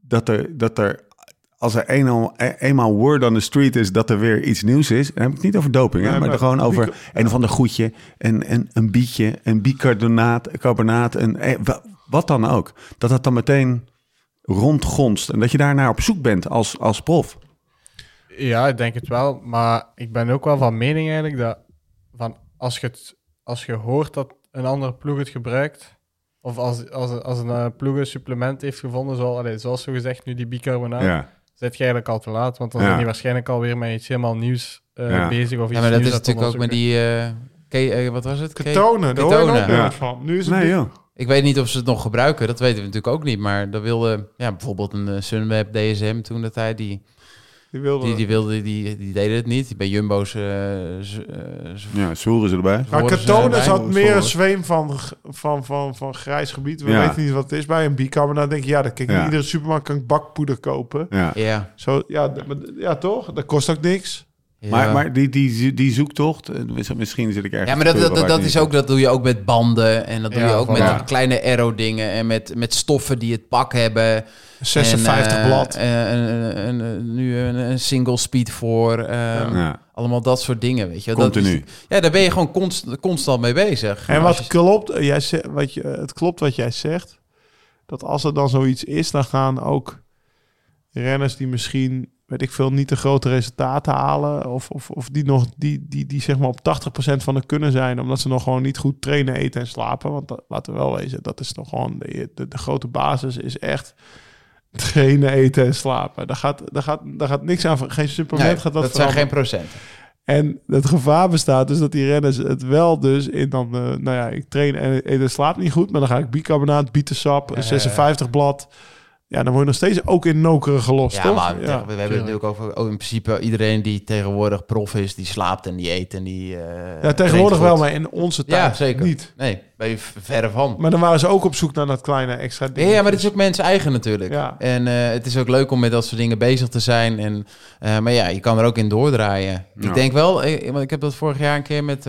dat er, dat er als er eenmaal, e- eenmaal word on the street is dat er weer iets nieuws is. En dan heb ik het niet over doping, hè, Nee, maar, maar gewoon over een of ander goedje, een, een, een bietje, een bicarbonaat, carbonaat, een, eh, wa- wat dan ook. Dat dat dan meteen rondgonst en dat je daarnaar op zoek bent als, als prof. Ja, ik denk het wel. Maar ik ben ook wel van mening eigenlijk dat van als, je het, als je hoort dat een andere ploeg het gebruikt, of als, als, als een eh, ploeg een supplement heeft gevonden, zoals, allee, zoals zo gezegd nu die bicarbonaat, Ja, zit je eigenlijk al te laat. Want dan Ja. zijn die waarschijnlijk alweer met iets helemaal nieuws eh, Ja. bezig. Of iets Ja, maar dat nieuws is natuurlijk ook met die... eh, ke- eh, wat was het? Ke- Ketonen, daar hoor je van. Nu is het nee joh. Ik weet niet of ze het nog gebruiken, dat weten we natuurlijk ook niet. Maar dat wilde ja, bijvoorbeeld een Sunweb DSM toen de tijd, die, Die wilde... die, die, wilde, die, die deden het niet. Bij Jumbo's... z- z- Ja, Soer is erbij. maar ze zat Sorry. meer een zweem van, van, van, van grijs gebied. We Ja. weten niet wat het is bij een bicarbonaat. denk je, ja, dan kijk, Ja. in iedere supermarkt kan ik bakpoeder kopen. Ja. Ja. Zo, ja, ja, toch? Dat kost ook niks. Ja. Maar, maar die, die, die zoektocht, eh, misschien zit ik ergens Ja, maar dat, dat, dat, is ook, dat doe je ook met banden. En dat doe Ja, je ook met kleine aero-dingen. En met, met stoffen die het pak hebben. 56 En, eh, blad. eh, een- nu een, single speed voor. ehm, Ja, Allemaal dat soort dingen, weet je. wel. Dat continu. is- ja, daar ben je gewoon const, constant mee bezig. En wat je- klopt, eh, jij zegt, wat je, het klopt wat jij zegt. Dat als er dan zoiets is, dan gaan ook renners die misschien, weet ik veel, niet de grote resultaten halen. Of, of, of die nog, die, die, die zeg maar op 80% van de kunnen zijn. Omdat ze nog gewoon niet goed trainen, eten en slapen. Want dat, laten we wel wezen, dat is toch gewoon de, de, de grote basis is echt trainen, eten en slapen. Daar gaat, daar gaat, daar gaat niks aan, geen supplement Nee, gaat dat, dat, zijn geen procenten. En het gevaar bestaat dus dat die renners het wel dus in dan... eh, nou ja, ik train en en het slaapt niet goed... maar dan ga ik bicarbonaat, bietensap, Ja, 56 blad... Ja, dan word je nog steeds ook in nokeren gelost, Ja, toch? maar ja. we hebben het natuurlijk over oh, in principe iedereen die tegenwoordig prof is, die slaapt en die eet en die. eh, ja, tegenwoordig wel, maar in onze tijd Ja, zeker. niet. Nee, ben je verre van. Maar dan waren ze ook op zoek naar dat kleine extra Ja, ding. ja, maar het is ook mensen eigen natuurlijk. Ja. En eh, het is ook leuk om met dat soort dingen bezig te zijn. En, eh, maar ja, je kan er ook in doordraaien. Ja. Ik denk wel, want ik heb dat vorig jaar een keer met,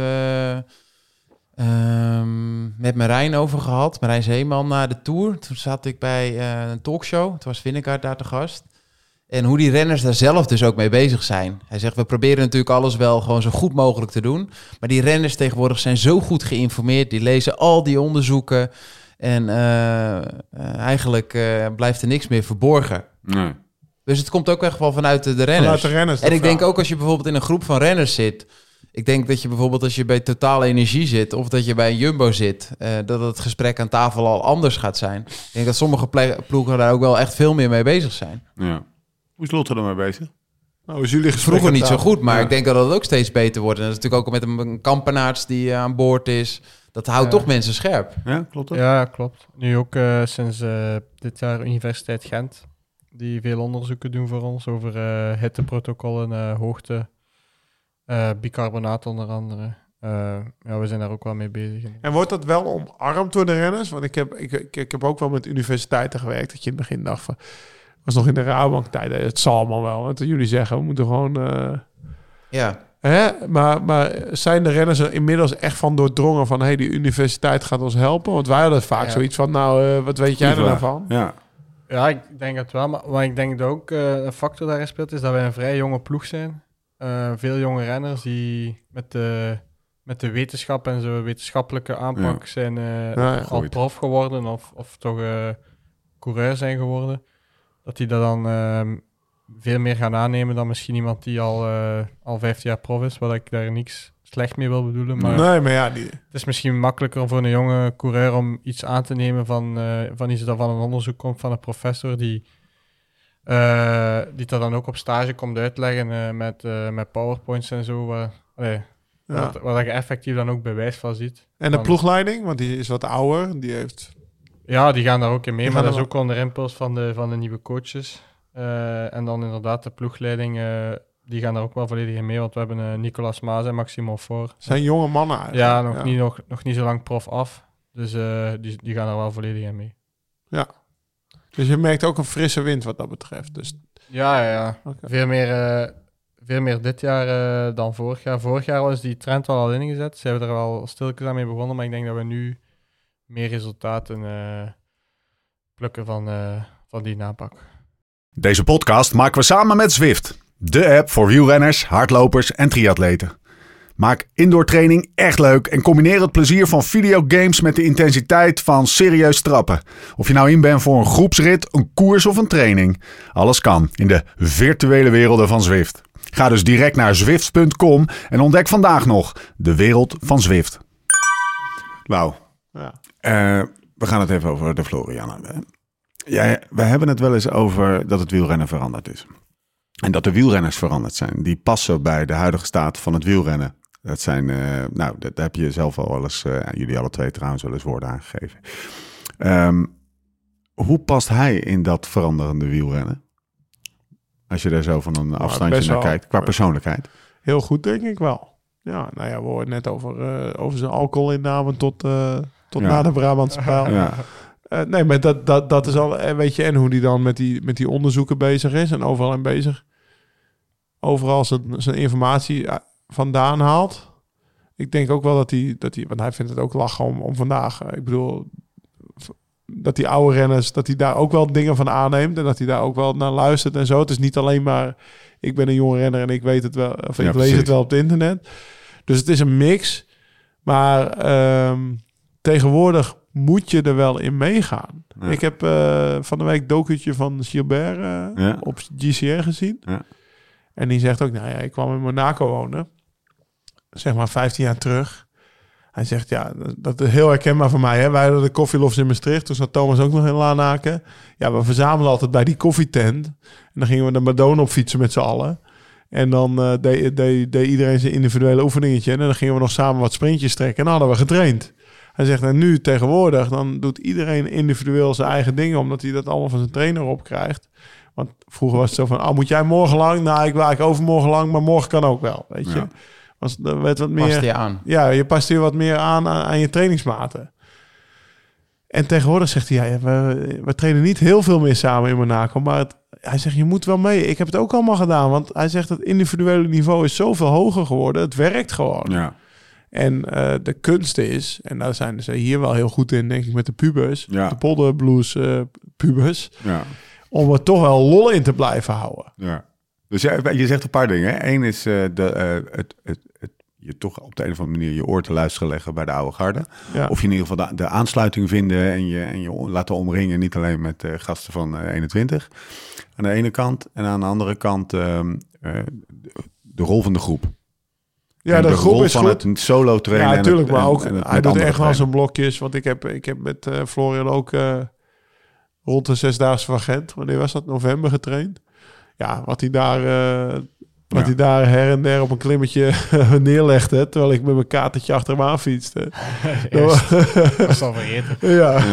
ehm, met Marijn over gehad. Marijn Zeeman na de Tour. Toen zat ik bij eh, een talkshow. Toen was Vinnegaard daar te gast. En hoe die renners daar zelf dus ook mee bezig zijn. Hij zegt, we proberen natuurlijk alles wel gewoon zo goed mogelijk te doen. Maar die renners tegenwoordig zijn zo goed geïnformeerd. Die lezen al die onderzoeken. En eh, eh, eigenlijk eh, blijft er niks meer verborgen. Nee. Dus het komt ook echt wel vanuit de, renners. Vanuit de renners. en ik denk ook als je bijvoorbeeld in een groep van renners zit. Ik denk dat je bijvoorbeeld als je bij Totale Energie zit of dat je bij een Jumbo zit, eh, dat het gesprek aan tafel al anders gaat zijn. Ik denk dat sommige ploegen daar ook wel echt veel meer mee bezig zijn. Ja. Hoe is Lotte ermee bezig? Nou, is jullie Vroeger niet zo goed, maar Ja. ik denk dat het ook steeds beter wordt. En dat is natuurlijk ook met een, een kampenaarts die eh, aan boord is. Dat houdt Ja. toch mensen scherp. Ja, klopt dat? Ja, klopt. Nu ook eh, sinds eh, dit jaar Universiteit Gent, die veel onderzoeken doen voor ons over eh, hitteprotocollen, eh, hoogte, bicarbonaat onder andere. Eh, ja, we zijn daar ook wel mee bezig. En wordt dat wel omarmd door de renners? Want ik heb, ik, ik, ik heb ook wel met universiteiten gewerkt. Dat je in het begin dacht van... was nog in de Rabobank tijden. Het zal allemaal wel. Want jullie zeggen, we moeten gewoon... eh, Ja. Hè? Maar, maar zijn de renners er inmiddels echt van doordrongen van... hey, die universiteit gaat ons helpen? Want wij hadden vaak Ja. zoiets van... nou, eh, wat weet jij er nou van? Ja. Ja, ik denk het wel. Maar, maar ik denk dat ook eh, een factor daarin speelt, is dat wij een vrij jonge ploeg zijn. Eh, veel jonge renners die met de, met de wetenschap en zo wetenschappelijke aanpak zijn eh, Ja, al prof geworden of, of toch eh coureur zijn geworden. Dat die dat dan ehm, veel meer gaan aannemen dan misschien iemand die al, al 15 jaar prof is, wat ik daar niks slecht mee wil bedoelen. Maar Nee, maar ja, die, het is misschien makkelijker voor een jonge coureur om iets aan te nemen van, van iets dat van een onderzoek komt van een professor die die dat dan ook op stage komt uitleggen eh, met, eh, met powerpoints en zo. Waar, allee, Ja. waar, waar je effectief dan ook bewijs van ziet. En de Dan- ploegleiding, want die is wat ouder. Die heeft... Ja, die gaan daar ook in mee, Die maar dat is ook onder impuls van de, van de nieuwe coaches. Eh, en dan inderdaad de ploegleiding, eh, die gaan daar ook wel volledig in mee, want we hebben eh, Nicolas Maas en Maximo voor. zijn jonge mannen eigenlijk. Ja, nog, Niet, nog, nog niet zo lang prof af. Dus eh, die, die gaan er wel volledig in mee. Dus je merkt ook een frisse wind wat dat betreft. Dus, Ja, ja, ja. Veel, meer, eh, veel meer dit jaar eh, dan vorig jaar. Vorig jaar was die trend wel al ingezet. Ze hebben er wel stilletjes aan mee begonnen, maar ik denk dat we nu meer resultaten eh, plukken van, eh, van die napak. Deze podcast maken we samen met Zwift. De app voor wielrenners, hardlopers en triatleten. Maak indoor training echt leuk en combineer het plezier van videogames met de intensiteit van serieus trappen. Of je nou in bent voor een groepsrit, een koers of een training. Alles kan in de virtuele werelden van Zwift. Ga dus direct naar zwift.com en ontdek vandaag nog de wereld van Zwift. Wauw. Ja. Eh, we gaan het even over de Florian hebben. Jij, we hebben het wel eens over dat het wielrennen veranderd is. En dat de wielrenners veranderd zijn. Die passen bij de huidige staat van het wielrennen. Dat zijn, eh, nou, dat, daar heb je zelf al wel eens, eh, jullie alle twee trouwens wel eens woorden aangegeven. Ehm, hoe past hij in dat veranderende wielrennen? Als je daar zo van een afstandje best naar wel. kijkt, qua persoonlijkheid. Heel goed, denk ik wel. Ja, nou ja, we hoorden net over, eh, over zijn alcoholinname tot, tot Ja. na de Brabantse pijl. Ja, nee, maar dat, dat, dat is al, weet je, en hoe die dan met die, met die onderzoeken bezig is en overal in bezig. Overal zijn, zijn informatie vandaan haalt. Ik denk ook wel dat hij, dat hij want hij vindt het ook lachen om, om vandaag. ik bedoel, dat die oude renners, dat hij daar ook wel dingen van aanneemt en dat hij daar ook wel naar luistert en zo. Het is niet alleen maar, ik ben een jonge renner en ik weet het wel, of Ja, ik lees het wel op het internet. Dus het is een mix. Maar ehm, tegenwoordig moet je er wel in meegaan. Ja. Ik heb eh, van de week docutje van Gilbert eh, Ja. op GCR gezien. Ja. En die zegt ook, nou ja, ik kwam in Monaco wonen. Zeg maar 15 jaar terug. Hij zegt, ja, dat- is heel herkenbaar voor mij. Hè? Wij hadden de koffielofts in Maastricht. Toen zat Thomas ook nog in Lanaken. Ja, we verzamelen altijd bij die koffietent. En dan gingen we de Madone op fietsen met z'n allen. En dan eh, deed, deed, deed iedereen zijn individuele oefeningetje. En dan gingen we nog samen wat sprintjes trekken. En dan hadden we getraind. Hij zegt, en nu tegenwoordig, dan doet iedereen individueel zijn eigen dingen. Omdat hij dat allemaal van zijn trainer opkrijgt. Want vroeger was het zo van, oh, moet jij morgen lang? Nou, ik wil overmorgen lang, maar morgen kan ook wel, weet je. Was, er werd wat meer... die aan. Ja, je past hier wat meer aan aan, aan je trainingsmaten. En tegenwoordig zegt hij, ja, we, we trainen niet heel veel meer samen in Monaco, maar het, hij zegt, je moet wel mee. Ik heb het ook allemaal gedaan, want hij zegt, het individuele niveau is zoveel hoger geworden. Het werkt gewoon. ja, En eh, de kunst is, en daar zijn ze hier wel heel goed in, denk ik, met de pubers, Ja. de polderblues eh pubers, ja. om er toch wel lol in te blijven houden. Ja. Dus je zegt een paar dingen. hè. Eén is eh, de, eh, het, het, je toch op de een of andere manier je oor te luisteren leggen bij de oude garde. Ja. Of je in ieder geval de, de aansluiting vinden en je, en je laten omringen. Niet alleen met eh, gasten van eh, 21 aan de ene kant. En aan de andere kant ehm, eh, de, de rol van de groep. Ja, En de, groep rol is van goed. het solo trainen. Ja, natuurlijk, maar ook en hij doet echt wel zijn blokjes. Want ik heb, ik heb met eh, Florian ook eh, rond de zesdaagse van Gent, wanneer was dat? November getraind. Ja, wat hij daar, eh, wat Ja. hij daar her en der op een klimmetje neerlegde, terwijl ik met mijn katertje achter hem aan fietste. Dat was- al ja,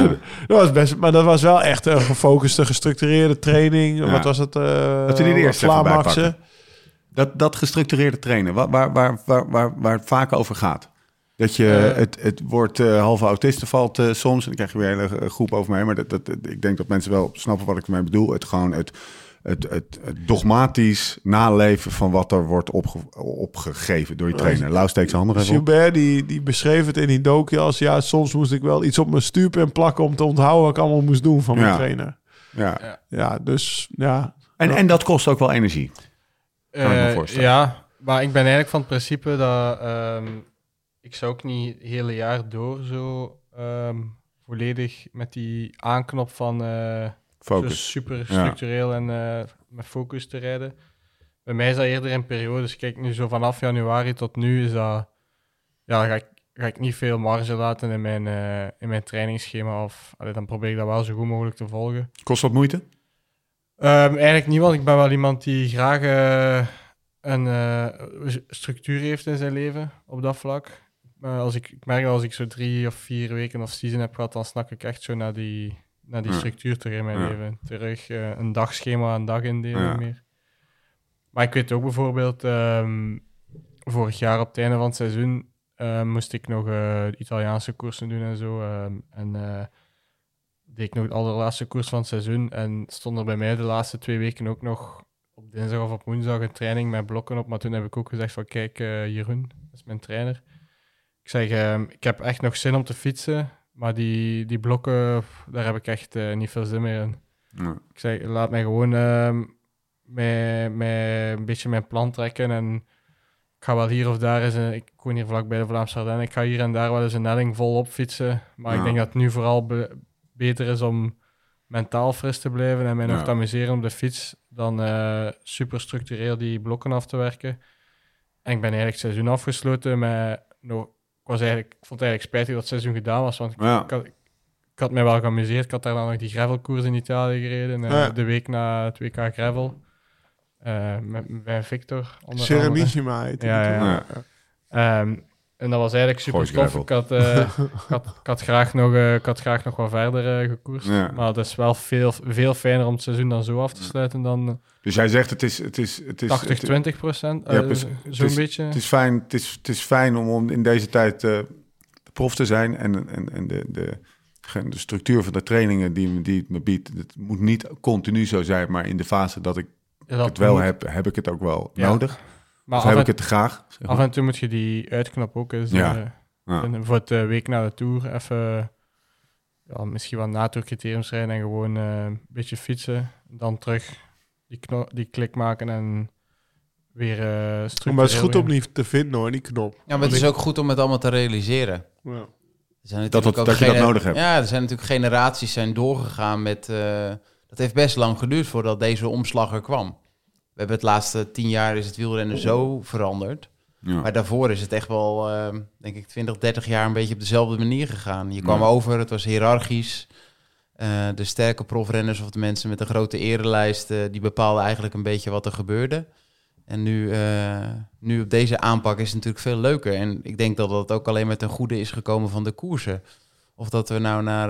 dat was best, maar dat was wel echt een gefocuste, gestructureerde training. Ja. Wat was het? eh Dat pakken. Dat, dat gestructureerde trainen, waar, waar, waar, waar, waar, waar het vaak over gaat. Dat je Eh. het, het woord eh, halve autisten valt soms. En dan krijg je weer een hele groep over mij. Maar dat, dat, dat- ik denk dat mensen wel snappen wat ik ermee bedoel. Het gewoon het, het, het, het dogmatisch naleven van wat er wordt opge- opgegeven door je trainer. Lau steekt zijn handen even op. Gilbert die, die beschreef het in die docu als... ja, soms moest ik wel iets op mijn stuurpen plakken... om te onthouden wat ik allemaal moest doen van mijn Ja. trainer. Ja. Ja, dus ja... En, en dat kost ook wel energie. Kan ik me Eh, voorstellen. Ja, maar ik ben eigenlijk van het principe dat ehm, ik zou ook niet het hele jaar door zo ehm, volledig met die aanknop van eh, Focus. super structureel en eh, met focus te rijden. Bij mij is dat eerder in periodes. Kijk, nu zo vanaf januari tot nu is dat... Ja, ga ik, ga ik niet veel marge laten in mijn, eh, in mijn trainingsschema. Of allee, dan probeer ik dat wel zo goed mogelijk te volgen. Kost dat moeite? Ehm, eigenlijk niet, want ik ben wel iemand die graag eh, een structuur heeft in zijn leven op dat vlak. Als ik, ik merk dat als ik zo drie of vier weken of season heb gehad, dan snak ik echt zo naar die, naar die structuur terug in mijn leven. Terug een dagschema, een dag indelen Ja. meer. Maar ik weet ook bijvoorbeeld, ehm, vorig jaar op het einde van het seizoen eh, moest ik nog eh, Italiaanse koersen doen en zo. ehm, en eh, deed ik nog de allerlaatste koers van het seizoen. En stond er bij mij de laatste twee weken ook nog op dinsdag of op woensdag een training met blokken op. Maar toen heb ik ook gezegd van kijk, Jeroen, dat is mijn trainer. Ik zeg, ehm, ik heb echt nog zin om te fietsen. Maar die, die blokken, daar heb ik echt eh, niet veel zin meer in. Ik zeg, laat mij gewoon ehm mij, mij een beetje mijn plan trekken. En ik ga wel hier of daar eens, een, ik woon hier vlakbij de Vlaamse Ardennen, ik ga hier en daar wel eens een helling volop fietsen. Maar Ja. ik denk dat het nu vooral be- beter is om mentaal fris te blijven en mij nog Ja. te amuseren op de fiets, dan eh, super structureel die blokken af te werken. En ik ben eigenlijk het seizoen afgesloten met nog... Ik, was eigenlijk, ik vond het eigenlijk spijtig dat het seizoen gedaan was, want ik, Ja. ik had, ik had mij wel geamuseerd. Ik had daar dan nog die gravelkoers in Italië gereden, eh, Ja. de week na het WK Gravel. eh, met, bij Victor. Serenissima heet Ja, ja. Ehm, en dat was eigenlijk super tof. gravel. Ik had, eh, ik, had, ik, had graag nog, eh, ik had graag nog wat verder eh, gekoerst. Ja. Maar het is wel veel, veel fijner om het seizoen dan zo af te sluiten dan Dus jij zegt het is... Het is, het is 80, het- 20 procent. Ja, Eh. Zo'n beetje. Het is fijn, het is, het is fijn om, om in deze tijd eh, prof te zijn. En, en, en de, de, de structuur van de trainingen die, die het me biedt, het moet niet continu zo zijn. Maar in de fase dat ik dat het wel moet. heb, heb ik het ook wel Ja. nodig. Maar heb en, ik het te graag. zeg maar. af en toe moet je die uitknop ook eens. Ja. eh, Ja. en voor het eh, week na de Tour even ja, misschien wat NATO-criteriums rijden en gewoon eh, een beetje fietsen. Dan terug die, kno- die klik maken en weer eh structureel. Maar het is goed om niet te vinden hoor, die knop. Ja, maar het is ook goed om het allemaal te realiseren. Ja. Er zijn Dat, natuurlijk dat, ook dat je dat nodig hebt. Ja, er zijn natuurlijk generaties zijn doorgegaan met... eh, dat heeft best lang geduurd voordat deze omslag er kwam. We hebben het laatste tien jaar is het wielrennen zo veranderd. Ja. Maar daarvoor is het echt wel, eh, denk ik, 20, 30 jaar een beetje op dezelfde manier gegaan. Je kwam Ja. over, het was hiërarchisch. Eh, de sterke profrenners of de mensen met een grote erelijst, eh, die bepaalden eigenlijk een beetje wat er gebeurde. En nu, eh, nu op deze aanpak is het natuurlijk veel leuker. En ik denk dat dat ook alleen met een goede is gekomen van de koersen. Of dat we nou naar,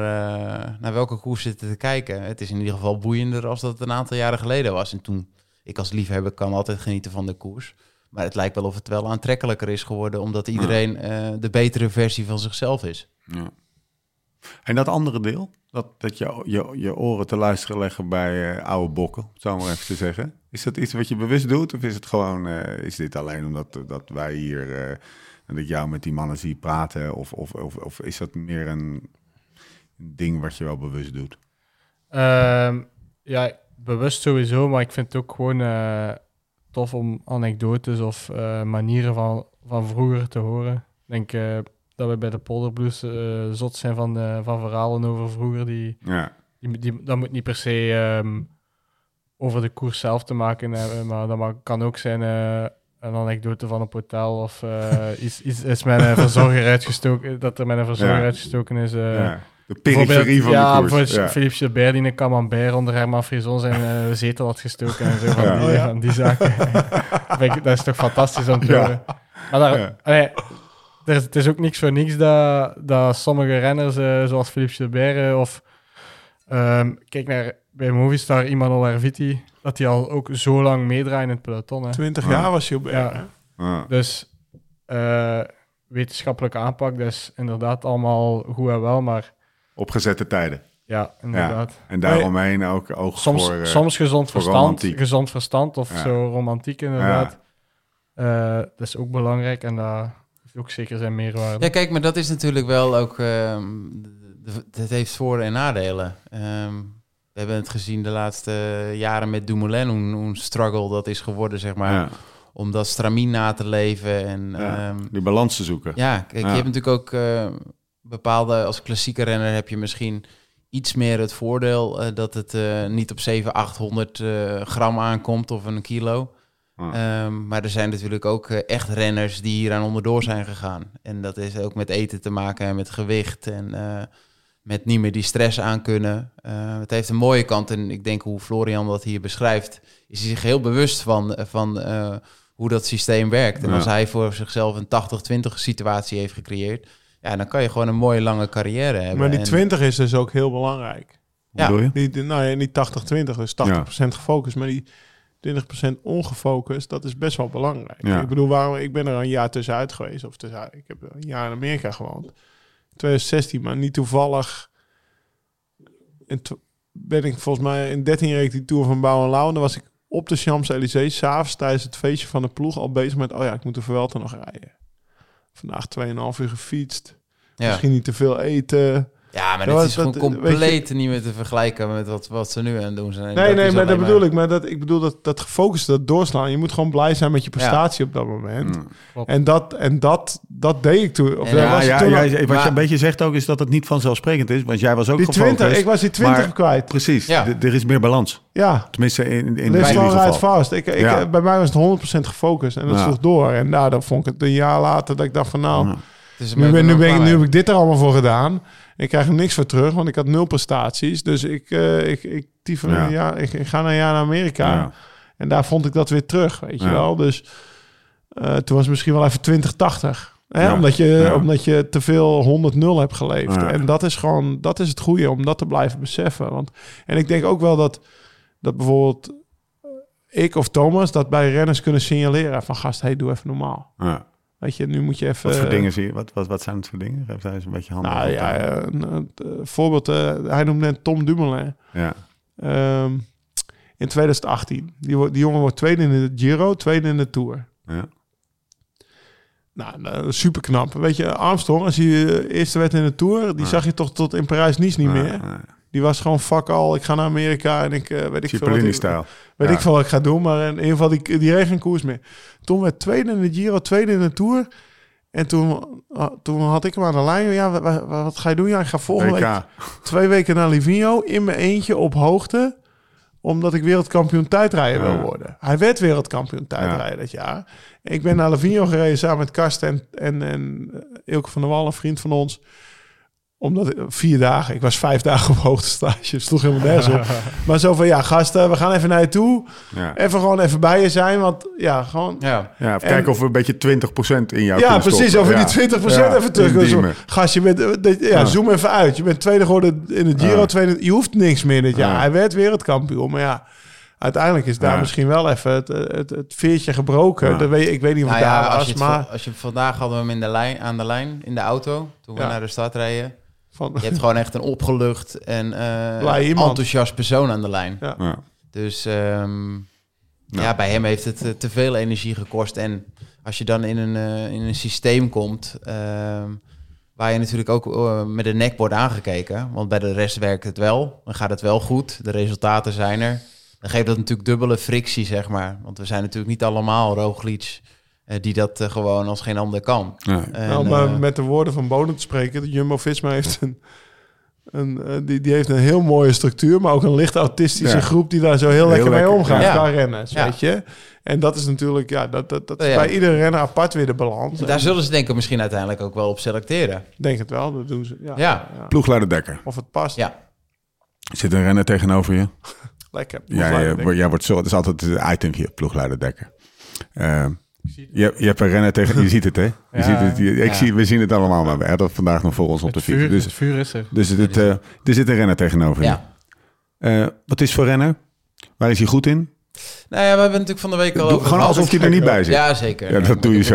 naar welke koers zitten te kijken. Het is in ieder geval boeiender als dat het een aantal jaren geleden was. En toen, ik als liefhebber kan altijd genieten van de koers. Maar het lijkt wel of het wel aantrekkelijker is geworden, omdat iedereen eh, de betere versie van zichzelf is. Ja. En dat andere deel, dat, dat je, je je oren te luisteren leggen bij eh, oude bokken, om het zo maar even te zeggen. Is dat iets wat je bewust doet? Of is het gewoon, eh, is dit alleen omdat dat wij hier, eh, dat ik jou met die mannen zie praten? Of, of, of, of is dat meer een, een ding wat je wel bewust doet? Ehm, ja, bewust sowieso, maar ik vind het ook gewoon eh, tof om anekdotes of eh, manieren van, van vroeger te horen. Ik denk eh, dat we bij de Polderblues zot zijn van, van verhalen over vroeger. Die, Ja, die, die, dat moet niet per se ehm, over de koers zelf te maken hebben, maar dat kan ook zijn een anekdote van een hotel of iets, iets is met een verzorger uitgestoken, dat er een verzorger Ja. uitgestoken is. ja. De periferie van ja, de koers. bijvoorbeeld Ja. Philippe Gilbert die een camembert onder Herman Frison zijn eh, zetel had gestoken en zo van, Ja. die, Oh ja. van die zaken. Dat is toch fantastisch om te Ja. horen. Maar daar, Ja. allee, er is, het is ook niks voor niks dat, dat sommige renners, eh, zoals Philippe Gilbert eh, of ehm, kijk naar bij Movistar Imanol Erviti, dat die al ook zo lang meedraait in het peloton. Hè. 20 Ja. jaar was Gilbert. Ja. hè? Dus eh, wetenschappelijke aanpak, dus inderdaad allemaal goed en wel, maar Opgezette tijden. ja, inderdaad. En daaromheen ook oog Soms, voor... eh, soms gezond voor verstand, romantiek. gezond verstand of Ja. zo romantiek inderdaad. Eh, dat is ook belangrijk en dat heeft ook zeker zijn meerwaarde. Ja, kijk, maar dat is natuurlijk wel ook. ehm, het heeft voor- en nadelen. Ehm, we hebben het gezien de laatste jaren met Dumoulin, hoe, hoe een struggle dat is geworden, zeg maar. ja, Om dat stramien na te leven. En ja, ehm, die balans te zoeken. ja, kijk, Ja. je hebt natuurlijk ook eh, bepaalde, als klassieke renner heb je misschien iets meer het voordeel eh, dat het eh, niet op 700, 800 eh, gram aankomt of een kilo. Ja. Ehm, maar er zijn natuurlijk ook echt renners die hier aan onderdoor zijn gegaan. En dat is ook met eten te maken en met gewicht en met niet meer die stress aan kunnen. Het heeft een mooie kant en ik denk hoe Florian dat hier beschrijft, is hij zich heel bewust van, van hoe dat systeem werkt. En Ja. als hij voor zichzelf een 80-20 situatie heeft gecreëerd, ja, dan kan je gewoon een mooie lange carrière hebben. Maar die En- 20 is dus ook heel belangrijk. Hoe Ja. je? Die, nou ja, niet 80-20, dus 80% gefocust. Maar die 20% ongefocust, dat is best wel belangrijk. Ja. Ik bedoel, waarom, ik ben er een jaar tussenuit geweest. Of tussenuit, ik heb een jaar in Amerika gewoond. 2016, maar niet toevallig. In tw- ben ik volgens mij in 13 reed ik die Tour van Bouw en Lau. En dan was ik op de Champs-Élysées, s'avonds tijdens het feestje van de ploeg, al bezig met, oh ja, ik moet de Vuelta nog rijden. Vandaag 2,5 uur gefietst. ja. Misschien niet te veel eten. Ja, maar Dat is gewoon dat- weet je- compleet niet meer te vergelijken met wat, wat ze nu aan doen zijn. Nee, nee, maar dat bedoel ik. Maar dat, ik bedoel dat, dat gefocuste, dat doorslaan. Je moet gewoon blij zijn met je Ja. prestatie op dat moment. Mm. En, dat, en dat, dat deed ik toen. Of ja, was Ja, ja, toen al- jij- wat maar- je een beetje zegt ook is dat het niet vanzelfsprekend is. Want jij was ook die gefocust. 20, ik was die 20 maar- kwijt. Precies, er is meer balans. Ja, Tenminste, in, in mijn geval. Fast. Ik, ik, Ja. Bij mij was het 100% gefocust. En dat Ja. sloeg door. En nou, dan vond ik het een jaar later dat ik dacht van nou... Nu, ben, nu, ben ik, nu heb ik dit er allemaal voor gedaan. Ik krijg er niks voor terug, want ik had nul prestaties. Dus ik, eh ik, ik, die van Ja. ik, ik ga naar een jaar naar Amerika. Ja. En daar vond ik dat weer terug, weet je wel. Dus eh, toen was het misschien wel even 2080. Hè? Omdat, je, omdat je te veel 100-0 hebt geleefd. En dat is gewoon, dat is het goede om dat te blijven beseffen. Want, en ik denk ook wel dat, dat bijvoorbeeld eh, ik of Thomas dat bij renners kunnen signaleren van gast, hey, doe even normaal. Ja. Weet je, nu moet je even... Wat voor dingen zie je? Wat, wat, wat zijn het voor dingen? Geef daar eens een beetje handen Nou ja, eh, een, een, eh, voorbeeld, eh, hij noemde net Tom Dumoulin. ja. Ehm, in 2018. Die, die jongen wordt tweede in de Giro, tweede in de Tour. Ja. Nou, super knap. Weet je, Armstrong, als hij eh, eerste werd in de Tour, die Ja. zag je toch tot in Parijs-Nice niet Ja, meer. ja. Die was gewoon fuck al, ik ga naar Amerika en ik eh, weet ik veel wat ik, Cipollini-stijl. weet Ja. ik veel wat ik ga doen. Maar in ieder geval, die, die reed geen koers meer. Toen werd tweede in de Giro, tweede in de Tour. En toen, ah, toen had ik hem aan de lijn. Ja, wa- wa- wat, ga je doen? Ja, ik ga volgende week twee weken naar Livigno in mijn eentje op hoogte. Omdat ik wereldkampioen tijdrijden wil worden. Hij werd wereldkampioen tijdrijden dat jaar. Ik ben naar Livigno gereden samen met Karsten en, en, en eh, Ilke van der Wal, een vriend van ons. Omdat ik- vier dagen, ik was vijf dagen op hoogtestage. Sloeg helemaal nergens op. Maar zo van, ja gasten, we gaan even naar je toe. Ja. Even gewoon even bij je zijn. Want ja, gewoon... Ja, Ja, even En- kijken of we een beetje 20% in jou Ja, kunnen precies. Over Ja. die 20% Ja, even terug. Dus, gast, je bent, eh, ja, Ja. zoom even uit. Je bent tweede geworden in de Giro. Ja. Tweede, je hoeft niks meer dit jaar. Ja. Hij werd wereldkampioen. Maar ja, uiteindelijk is daar Ja. misschien wel even het, het, het veertje gebroken. Ja. Dat weet, ik weet niet of nou ja, daar als was, je, maar... als je vandaag hadden we hem in de lijn, aan de lijn in de auto toen we naar de stad reden. Van, Je hebt gewoon echt een opgelucht en eh, enthousiast persoon aan de lijn. Ja. Ja. Dus ehm, ja, bij hem heeft het eh, te veel energie gekost. En als je dan in een, eh, in een systeem komt ehm, waar je natuurlijk ook met de nek wordt aangekeken. Want bij de rest werkt het wel. Dan gaat het wel goed. De resultaten zijn er. Dan geeft dat natuurlijk dubbele frictie, zeg maar. Want we zijn natuurlijk niet allemaal Roglic eh, die dat eh, gewoon als geen ander kan. Ja. En, nou, maar eh, met de woorden van Bonen te spreken, de Jumbo-Visma heeft een, een, eh, die, die heeft een heel mooie structuur, maar ook een licht autistische Ja. groep die daar zo heel, Heel lekker mee omgaat ja. qua renners, Ja. weet je. En dat is natuurlijk, ja, dat, dat, dat is Ja. bij iedere renner apart weer de balans. daar zullen ze denk ik misschien uiteindelijk ook wel op selecteren. Denk het wel, dat doen ze. Ja. Ja. Ploegleider Dekker. Of het past. Ja. Zit een renner tegenover je? Lekker. Ja, jij, wordt zo, het is altijd item hier, ploegleider Dekker. Eh, je, je hebt een renner tegen, je ziet het hè? Je Ja. ziet het, je- ik Ja. zie, we zien het allemaal, maar we hadden het vandaag nog voor ons op de fiets. vuur, Dus, het vuur is er. dus het, eh, er zit een renner tegenover je. Ja. Eh, wat is voor renner? Waar is hij goed in? Nou ja, we hebben natuurlijk van de week al Doe- over gewoon alsof hij er niet bij zit. Ja, zeker. Ja, dat doe je.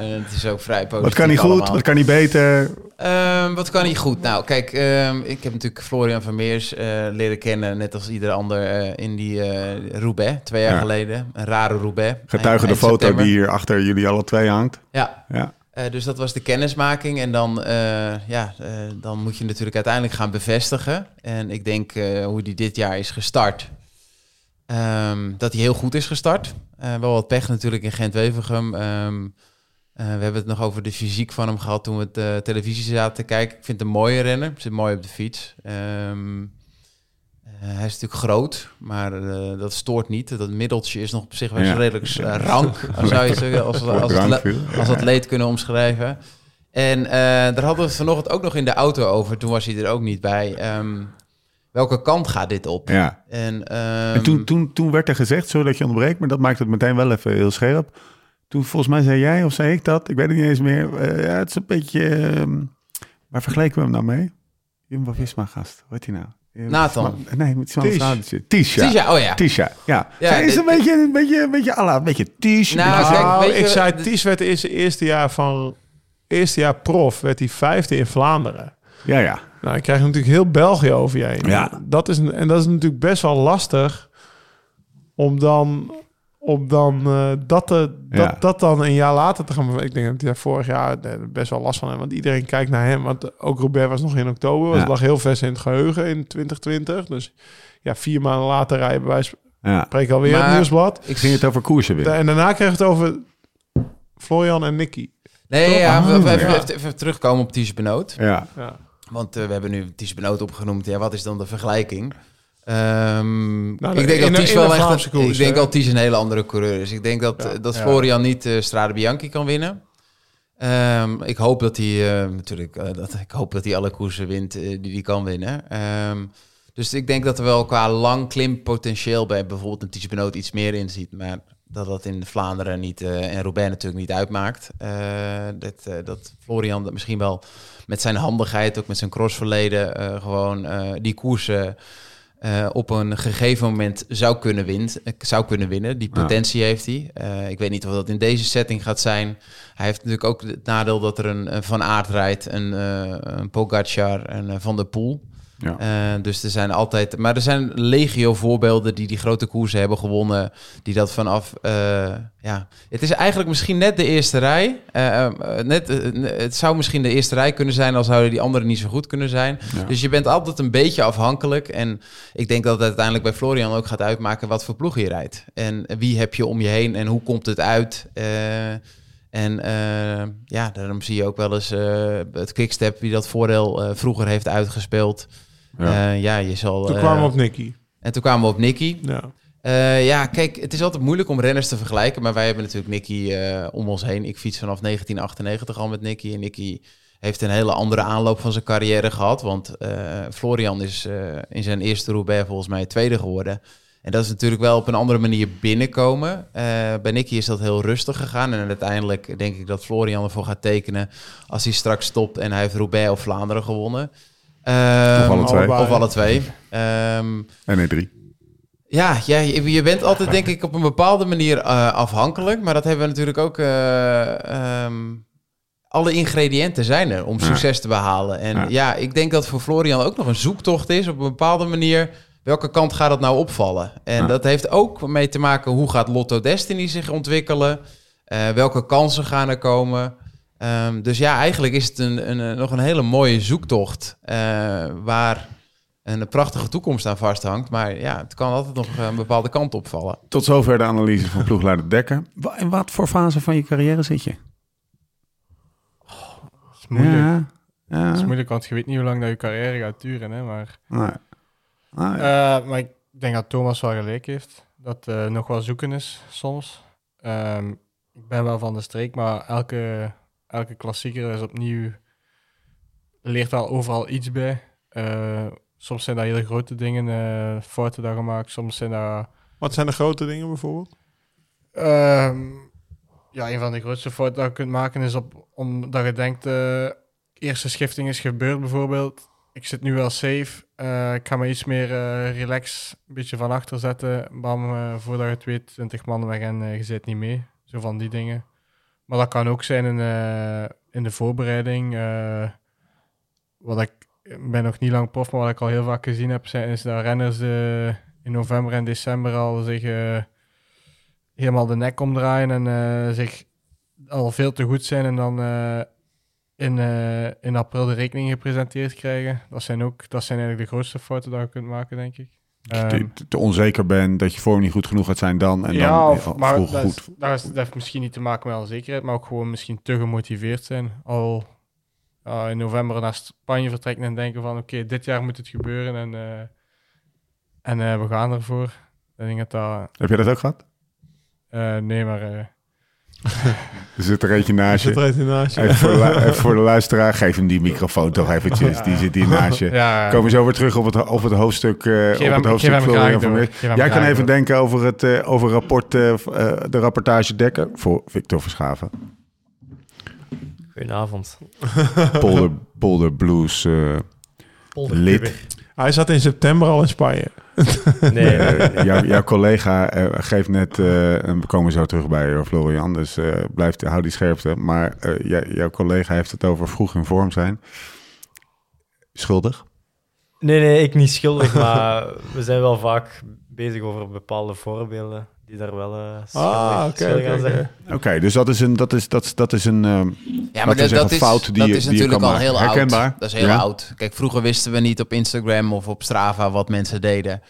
En het is ook vrij positief Wat kan hij goed? allemaal. Wat kan hij beter? Ehm, wat kan hij goed? Nou, kijk, ehm, ik heb natuurlijk Florian van Meers eh, leren kennen, net als ieder ander, eh, in die eh Roubaix, twee jaar Ja. geleden. Een rare Roubaix. Getuige de foto september. die hier achter jullie alle twee hangt. Ja, Ja. dus dat was de kennismaking. En dan, ja, dan moet je natuurlijk uiteindelijk gaan bevestigen. En ik denk hoe die dit jaar is gestart. ehm, dat hij heel goed is gestart. Wel wat pech natuurlijk in Gent-Wevergem. Ehm, eh, we hebben het nog over de fysiek van hem gehad toen we het eh, televisie zaten te kijken. Ik vind het een mooie renner. Zit mooi op de fiets. Ehm, eh, hij is natuurlijk groot, maar eh, dat stoort niet. Dat middeltje is nog op zich wel Ja. redelijk rank, zou je zeggen, als, als, als, atleet kunnen omschrijven. En eh, daar hadden we het vanochtend ook nog in de auto over. Toen was hij er ook niet bij. Ehm, welke kant gaat dit op? Ja. En, ehm, En toen, toen, toen werd er gezegd, sorry dat je onderbreekt, maar dat maakt het meteen wel even heel scherp. Toen volgens mij zei jij of zei ik dat, ik weet het niet eens meer. eh, ja, het is een beetje, ehm, waar vergeleken we hem nou mee? Jumbo-Visma gast, hoe heet hij nou? Eh, Nathan. Nee, met. Straatje. Tisha. Tisha, oh ja. Tisha, ja. Ja, Zij is een beetje, een beetje, een beetje, alla, een beetje Tish. Nou, een beetje- kijk, Nou, ik zei, Ties werd in zijn eerste jaar van... Eerste jaar prof werd hij vijfde in Vlaanderen. ja, ja. Nou, dan krijg je natuurlijk heel België over je heen. Ja. Dat is, en dat is natuurlijk best wel lastig om dan, om dan eh, dat, te, dat, Ja. dat dan een jaar later te gaan... Ik denk dat hij daar vorig jaar eh, best wel last van heeft. Want iedereen kijkt naar hem. Want ook Robert was nog in oktober. Was Ja. lag heel vers in het geheugen in 2020. Dus ja, vier maanden later rijden wij ja. spreken alweer Maar- het nieuwsblad. Ik ging het over koersen weer. En daarna kreeg het over Florian en Nicky. Nee, Toch? ja, we, we- Oh, even, even- even terugkomen op Ties Benoot. Ja, Ja. Want eh, we hebben nu Ties Benoot opgenoemd. Ja, wat is dan de vergelijking? Ehm, Nou, ik denk in dat Ties wel echt... Een- koers, ik denk dat Ties een hele andere coureur is. Ik denk dat, Ja. dat Ja. Florian niet eh Strade Bianchi kan winnen. Ehm, ik hoop dat hij eh, natuurlijk, eh, dat, ik hoop dat hij alle koersen wint die hij kan winnen. Ehm, dus ik denk dat er wel qua lang klimpotentieel bij bijvoorbeeld een Ties Benoot iets meer in ziet. Maar dat dat in Vlaanderen niet en Roubaix natuurlijk niet uitmaakt. Dat, dat Florian dat misschien wel met zijn handigheid, ook met zijn crossverleden, gewoon die koersen eh, op een gegeven moment zou kunnen, wint, eh, zou kunnen winnen. Die Ja. potentie heeft hij. Eh, ik weet niet of dat in deze setting gaat zijn. Hij heeft natuurlijk ook het nadeel dat er een, een Van Aert rijdt, een, een Pogacar en een Van der Poel. Ja. Eh, dus er zijn altijd, maar er zijn legio voorbeelden die die grote koersen hebben gewonnen, die dat vanaf, eh, ja, het is eigenlijk misschien net de eerste rij. Eh, net, het zou misschien de eerste rij kunnen zijn, al zouden die anderen niet zo goed kunnen zijn. Ja. Dus je bent altijd een beetje afhankelijk. En ik denk dat het uiteindelijk bij Florian ook gaat uitmaken wat voor ploeg je rijdt. En wie heb je om je heen en hoe komt het uit? En ja, daarom zie je ook wel eens eh, het quickstep wie dat voordeel vroeger heeft uitgespeeld. Ja. Ja, ja je zal. Toen eh, kwamen we op Nicky. En toen kwamen we op Nicky. Ja. Eh, ja, kijk, het is altijd moeilijk om renners te vergelijken. Maar wij hebben natuurlijk Nicky eh, om ons heen. Ik fiets vanaf 1998 al met Nicky. En Nicky heeft een hele andere aanloop van zijn carrière gehad. Want eh, Florian is eh, in zijn eerste Roubaix volgens mij tweede geworden. En dat is natuurlijk wel op een andere manier binnenkomen. Eh, bij Nicky is dat heel rustig gegaan. En uiteindelijk denk ik dat Florian ervoor gaat tekenen... als hij straks stopt en hij heeft Roubaix of Vlaanderen gewonnen. Ehm, Of alle twee. allebei. Of alle twee. Ehm, En nee, drie. ja, ja je, bent altijd denk ik op een bepaalde manier eh, afhankelijk. Maar dat hebben we natuurlijk ook... eh, ehm, alle ingrediënten zijn er om Ja. succes te behalen. En Ja. ja. ik denk dat voor Florian ook nog een zoektocht is op een bepaalde manier. Welke kant gaat het nou opvallen? En Ja. dat heeft ook mee te maken hoe gaat Lotto Destiny zich ontwikkelen? Eh, welke kansen gaan er komen? Ehm, dus ja, eigenlijk is het een, een, een- nog een hele mooie zoektocht eh, waar een prachtige toekomst aan vasthangt. Maar ja, het kan altijd nog een bepaalde kant opvallen. Tot zover de analyse van ploegleider Dekker. In wat voor fase van je carrière zit je? Dat is moeilijk. Ja. ja. Dat is moeilijk, want je weet niet hoe lang dat je carrière gaat duren. Hè, maar, Nee. Ah, ja. Eh, maar ik denk dat Thomas wel gelijk heeft. Dat eh nog wel zoeken is soms. Ehm, ik ben wel van de streek, maar elke, elke klassieker is opnieuw... leert wel overal iets bij. Eh, soms zijn dat hele grote dingen, eh, fouten daar gemaakt. Soms zijn dat... Wat zijn de grote dingen bijvoorbeeld? Ehm, ja, een van de grootste fouten dat je kunt maken is op, omdat je denkt, eh eerste schifting is gebeurd bijvoorbeeld. Ik zit nu wel safe. ik ga me iets meer eh relax, een beetje van achter zetten. Bam, voordat je het weet, 20 man weg en je zit niet mee. Zo van die dingen. Maar dat kan ook zijn in, eh, in de voorbereiding. eh, wat ik ben nog niet lang prof, maar wat ik al heel vaak gezien heb, zijn, is dat renners eh, in november en december al zich helemaal de nek omdraaien en zich al veel te goed zijn en dan in, in april de rekening gepresenteerd krijgen. Dat zijn ook dat zijn eigenlijk de grootste fouten dat je kunt maken, denk ik. Ehm, te, te onzeker bent, dat je vorm niet goed genoeg gaat zijn dan. En ja, dan of, maar goed. dat, is, dat, is- dat heeft misschien niet te maken met onzekerheid, maar ook gewoon misschien te gemotiveerd zijn. Al ja, in november naar Spanje vertrekken en denken van oké, dit jaar moet het gebeuren en, eh, en eh, we gaan ervoor. Ik denk dat dat... Heb je dat ook gehad? eh, nee, maar... Er zit er eentje naast Zit je. er naast je. Even voor, de, voor de luisteraar, geef hem die microfoon toch eventjes. Die zit hier naast je. Ja, Komen we zo weer terug op het, op het hoofdstuk, eh op het hoofdstuk Jij kan even door. denken over het eh, over rapport, eh, de rapportage Dekker voor Victor Verschaven. Goedenavond. Polder, Polder Blues eh, lid. Hij zat in september al in Spanje. Nee, nee, nee. Jouw, jouw collega eh, geeft net, eh, en we komen zo terug bij eh, Florian, dus eh blijf, hou die scherpte. Maar eh, jij- jouw collega heeft het over vroeg in vorm zijn. Schuldig? Nee, nee, ik niet schuldig, maar we zijn wel vaak bezig over bepaalde voorbeelden die daar wel eh schuldig, Ah, oké. schuldig oké, aan zijn. oké. Dus dat is een, dat is, dat, is- dat is een, eh, Ja, maar dat, zeggen, dat is, fout die dat je- is die je natuurlijk kan al heel. Herkenbaar? oud. Dat is heel Ja. oud. Kijk, vroeger wisten we niet op Instagram of op Strava wat mensen deden.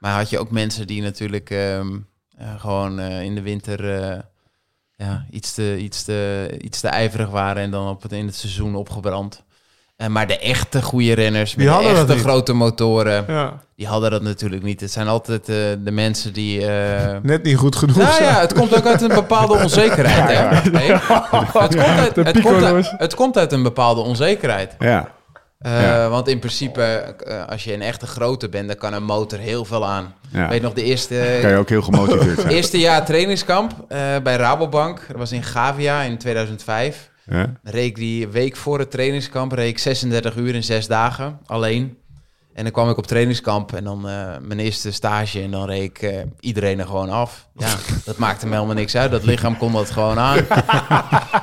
Maar had je ook mensen die natuurlijk ehm, eh, gewoon in de winter eh, ja, iets, te, iets, te, iets te ijverig waren en dan op het, in het seizoen opgebrand. Eh, maar de echte goede renners met de echte grote motoren, Ja, die hadden dat natuurlijk niet. Het zijn altijd eh, de mensen die... eh, net niet goed genoeg nou zijn. ja, het komt ook uit een bepaalde onzekerheid. Hè? Nee, het, komt uit, het, komt uit, het komt uit een bepaalde onzekerheid. ja. Eh, Ja. Want in principe, als je een echte grote bent, dan kan een motor heel veel aan. ja. Weet je nog, de eerste, Kan je ook heel gemotiveerd zijn. eerste jaar trainingskamp eh, bij Rabobank. Dat was in Gavia in 2005. Ja? Ik die week voor het trainingskamp reed ik 36 uur in zes dagen alleen. En dan kwam ik op trainingskamp en dan eh, mijn eerste stage en dan reed ik eh, iedereen er gewoon af. Ja, dat maakte me helemaal niks uit. Dat lichaam kon dat gewoon aan.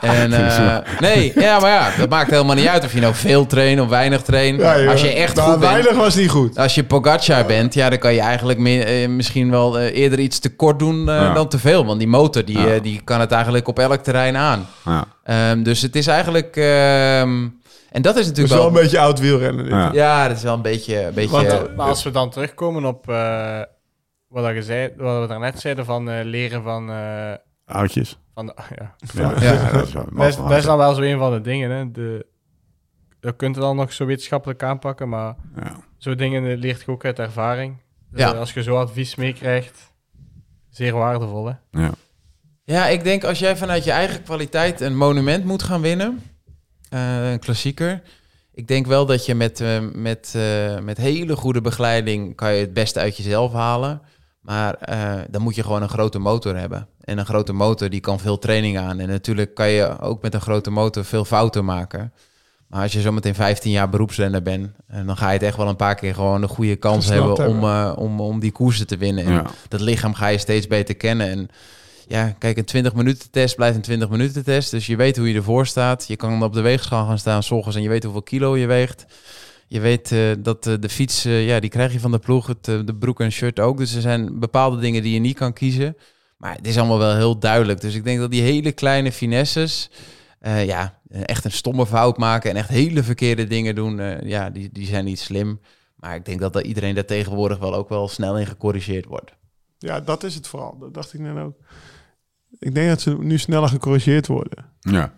En eh, nee, ja, maar ja, dat maakt helemaal niet uit of je nou veel traint of weinig traint. Ja. Als je echt Nou, goed bent, Weinig was niet goed. als je Pogacar bent, ja, dan kan je eigenlijk meer, misschien wel eh, eerder iets te kort doen eh, Ja. dan te veel. Want die motor, die, Ja. eh, die kan het eigenlijk op elk terrein aan. Ja. Ehm, dus het is eigenlijk... ehm, en dat is Het is natuurlijk wel wel... een beetje oud wielrennen. Ja. Ja, dat is wel een beetje... Een beetje Want, eh, Maar als we dan terugkomen op eh, wat, dat je zei, wat we daarnet zeiden van eh, leren van... eh, Oudjes. van de, ja. Ja, Ja. dat is wel- Dat, is, dat is dan wel zo een van de dingen. Hè. De, dat kunt je dan nog zo wetenschappelijk aanpakken, maar Ja. zo dingen leert je ook uit ervaring. Dus, Ja. als je zo advies meekrijgt, zeer waardevol. Hè. Ja. Ja, ik denk als jij vanuit je eigen kwaliteit een monument moet gaan winnen, een klassieker. Ik denk wel dat je met, eh, met, eh, met hele goede begeleiding kan je het beste uit jezelf halen. Maar eh, dan moet je gewoon een grote motor hebben. En een grote motor die kan veel training aan. En natuurlijk kan je ook met een grote motor veel fouten maken. Maar als je zometeen 15 jaar beroepsrenner bent, en dan ga je het echt wel een paar keer gewoon een goede kans hebben om, eh, om, om die koersen te winnen. En Ja. dat lichaam ga je steeds beter kennen. En ja, kijk, een 20 minuten test blijft een 20 minuten test. Dus je weet hoe je ervoor staat. Je kan op de weegschaal gaan staan s en je weet hoeveel kilo je weegt. Je weet eh, dat eh, de fiets, eh, ja, die krijg je van de ploeg. Het, de broek en shirt ook. Dus er zijn bepaalde dingen die je niet kan kiezen. Maar het is allemaal wel heel duidelijk. Dus ik denk dat die hele kleine finesses, ja, echt een stomme fout maken en echt hele verkeerde dingen doen, ja, die, die zijn niet slim. Maar ik denk dat, dat iedereen daar tegenwoordig wel ook wel snel in gecorrigeerd wordt. Ja, dat is het vooral. Dat dacht ik net ook. Ik denk dat ze nu sneller gecorrigeerd worden. Ja.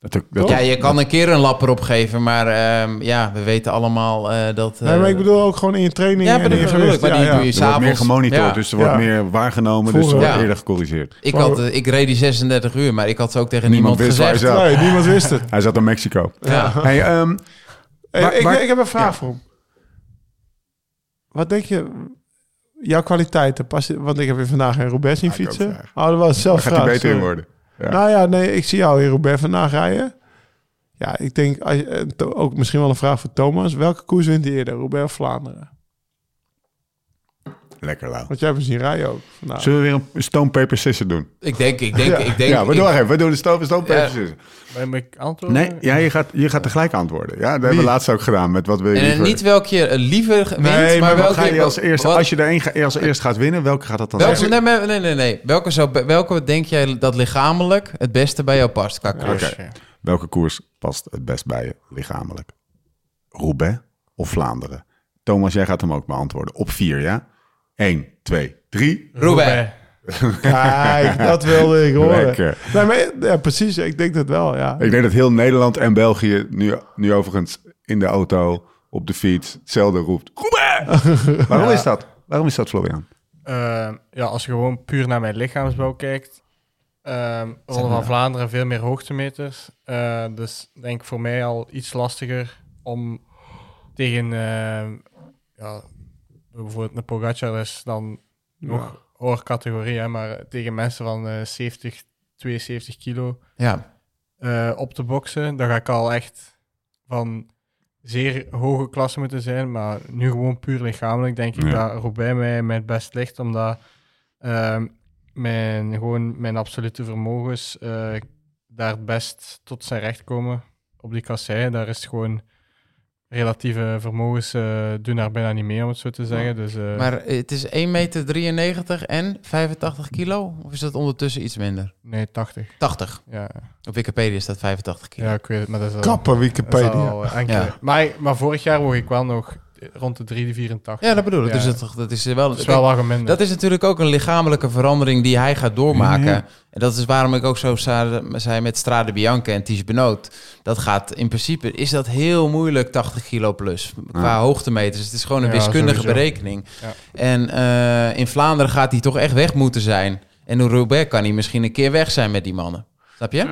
Dat ook, dat Ja, je kan een keer een lap erop geven, maar ehm, ja, we weten allemaal eh, dat... nee, maar eh, ik bedoel ook gewoon in je training Ja, en maar in je gewicht. Ja, die ja. doe je wordt meer gemonitord, Ja. dus er wordt Ja. meer waargenomen, dus er wordt Ja. eerder gecorrigeerd. Ik, had, ik reed die 36 uur, maar ik had ze ook tegen Niemand niemand, wist waar gezegd. hij zat. Nee, niemand wist het. Hij zat in Mexico. Ja. Hey, ehm, Hey, Waar- ik, waar- ik heb een vraag Ja. voor hem. Wat denk je, jouw kwaliteiten, want ik heb je vandaag in Roubaix zien fietsen. Oh, dat was zelf daar gaat hij beter in worden. Ja. Nou ja, nee, ik zie jou in Roubaix vandaag rijden. Ja, ik denk, als je- eh, ook misschien wel een vraag voor Thomas. Welke koers wint hij eerder, Roubaix of Vlaanderen? Lekker lauw. Want jij hebt zien rijden ook vandaag. Zullen we weer een stone paper scissors doen? Ik denk, ik denk, ik denk... ja, we ik- doen even. We doen de stone, stone paper Ja. scissors. Moet ik antwoorden? Nee, ja, je, gaat, je gaat tegelijk antwoorden. Ja, dat hebben we laatst ook gedaan met wat wil je En liever. niet welke je liever wint, Nee, maar, maar welke ga je als eerste, wat- als je er één als eerste gaat winnen, welke gaat dat dan welke, zijn? nee, nee, nee, nee, nee. Welke, zou, welke denk jij dat lichamelijk het beste bij jou past qua koers? Welke koers past het best bij je lichamelijk? Roubaix of Vlaanderen? Thomas, jij gaat hem ook beantwoorden. Op vier, ja? 1, 2, 3. Roubaix. Kijk, dat wilde ik horen. Lekker. Nee, maar ja, precies. Ik denk dat wel, ja. Ik denk dat heel Nederland en België nu, nu overigens in de auto, op de fiets, hetzelfde roept. Roubaix! Waarom is dat? Waarom is dat, Florian? Eh, ja, als je gewoon puur naar mijn lichaamsbouw kijkt, Ehm Ronde van Vlaanderen veel meer hoogtemeters. Eh, dus denk voor mij al iets lastiger om tegen ehm, ja, bijvoorbeeld een Pogacar is dan nog hoger categorie, hè, maar tegen mensen van eh 70, 72 kilo Ja, eh, op te boksen. Dan ga ik al echt van zeer hoge klasse moeten zijn. Maar nu gewoon puur lichamelijk denk ik Ja. dat Roubaix mij, mij het best ligt. Omdat ehm, mijn, gewoon mijn absolute vermogens eh, daar het best tot zijn recht komen op die kassei. Daar is gewoon relatieve vermogens eh, doen daar bijna niet mee, om het zo te zeggen. Dus, eh, maar het is 1,93 meter en 85 kilo? Of is dat ondertussen iets minder? nee, 80. 80. Ja, Op Wikipedia staat 85 kilo. ja, ik weet het, maar dat is al... Kappen dat is Wikipedia. al, eh, Ja. maar, maar vorig jaar woog ik wel nog rond de 3,84. Ja, dat bedoel ik. Ja. Dus dat, dat is wel... Dat is wel geminderd. Dat is natuurlijk ook een lichamelijke verandering die hij gaat doormaken. Ja. En dat is waarom ik ook zo zei met Strade Bianca en Ties Benoot. Dat gaat in principe, is dat heel moeilijk, 80 kilo plus. Qua Ja. hoogtemeters. Het is gewoon een Ja, wiskundige sowieso. berekening. Ja. En eh, in Vlaanderen gaat hij toch echt weg moeten zijn. En in Roubaix kan hij misschien een keer weg zijn met die mannen. Snap je?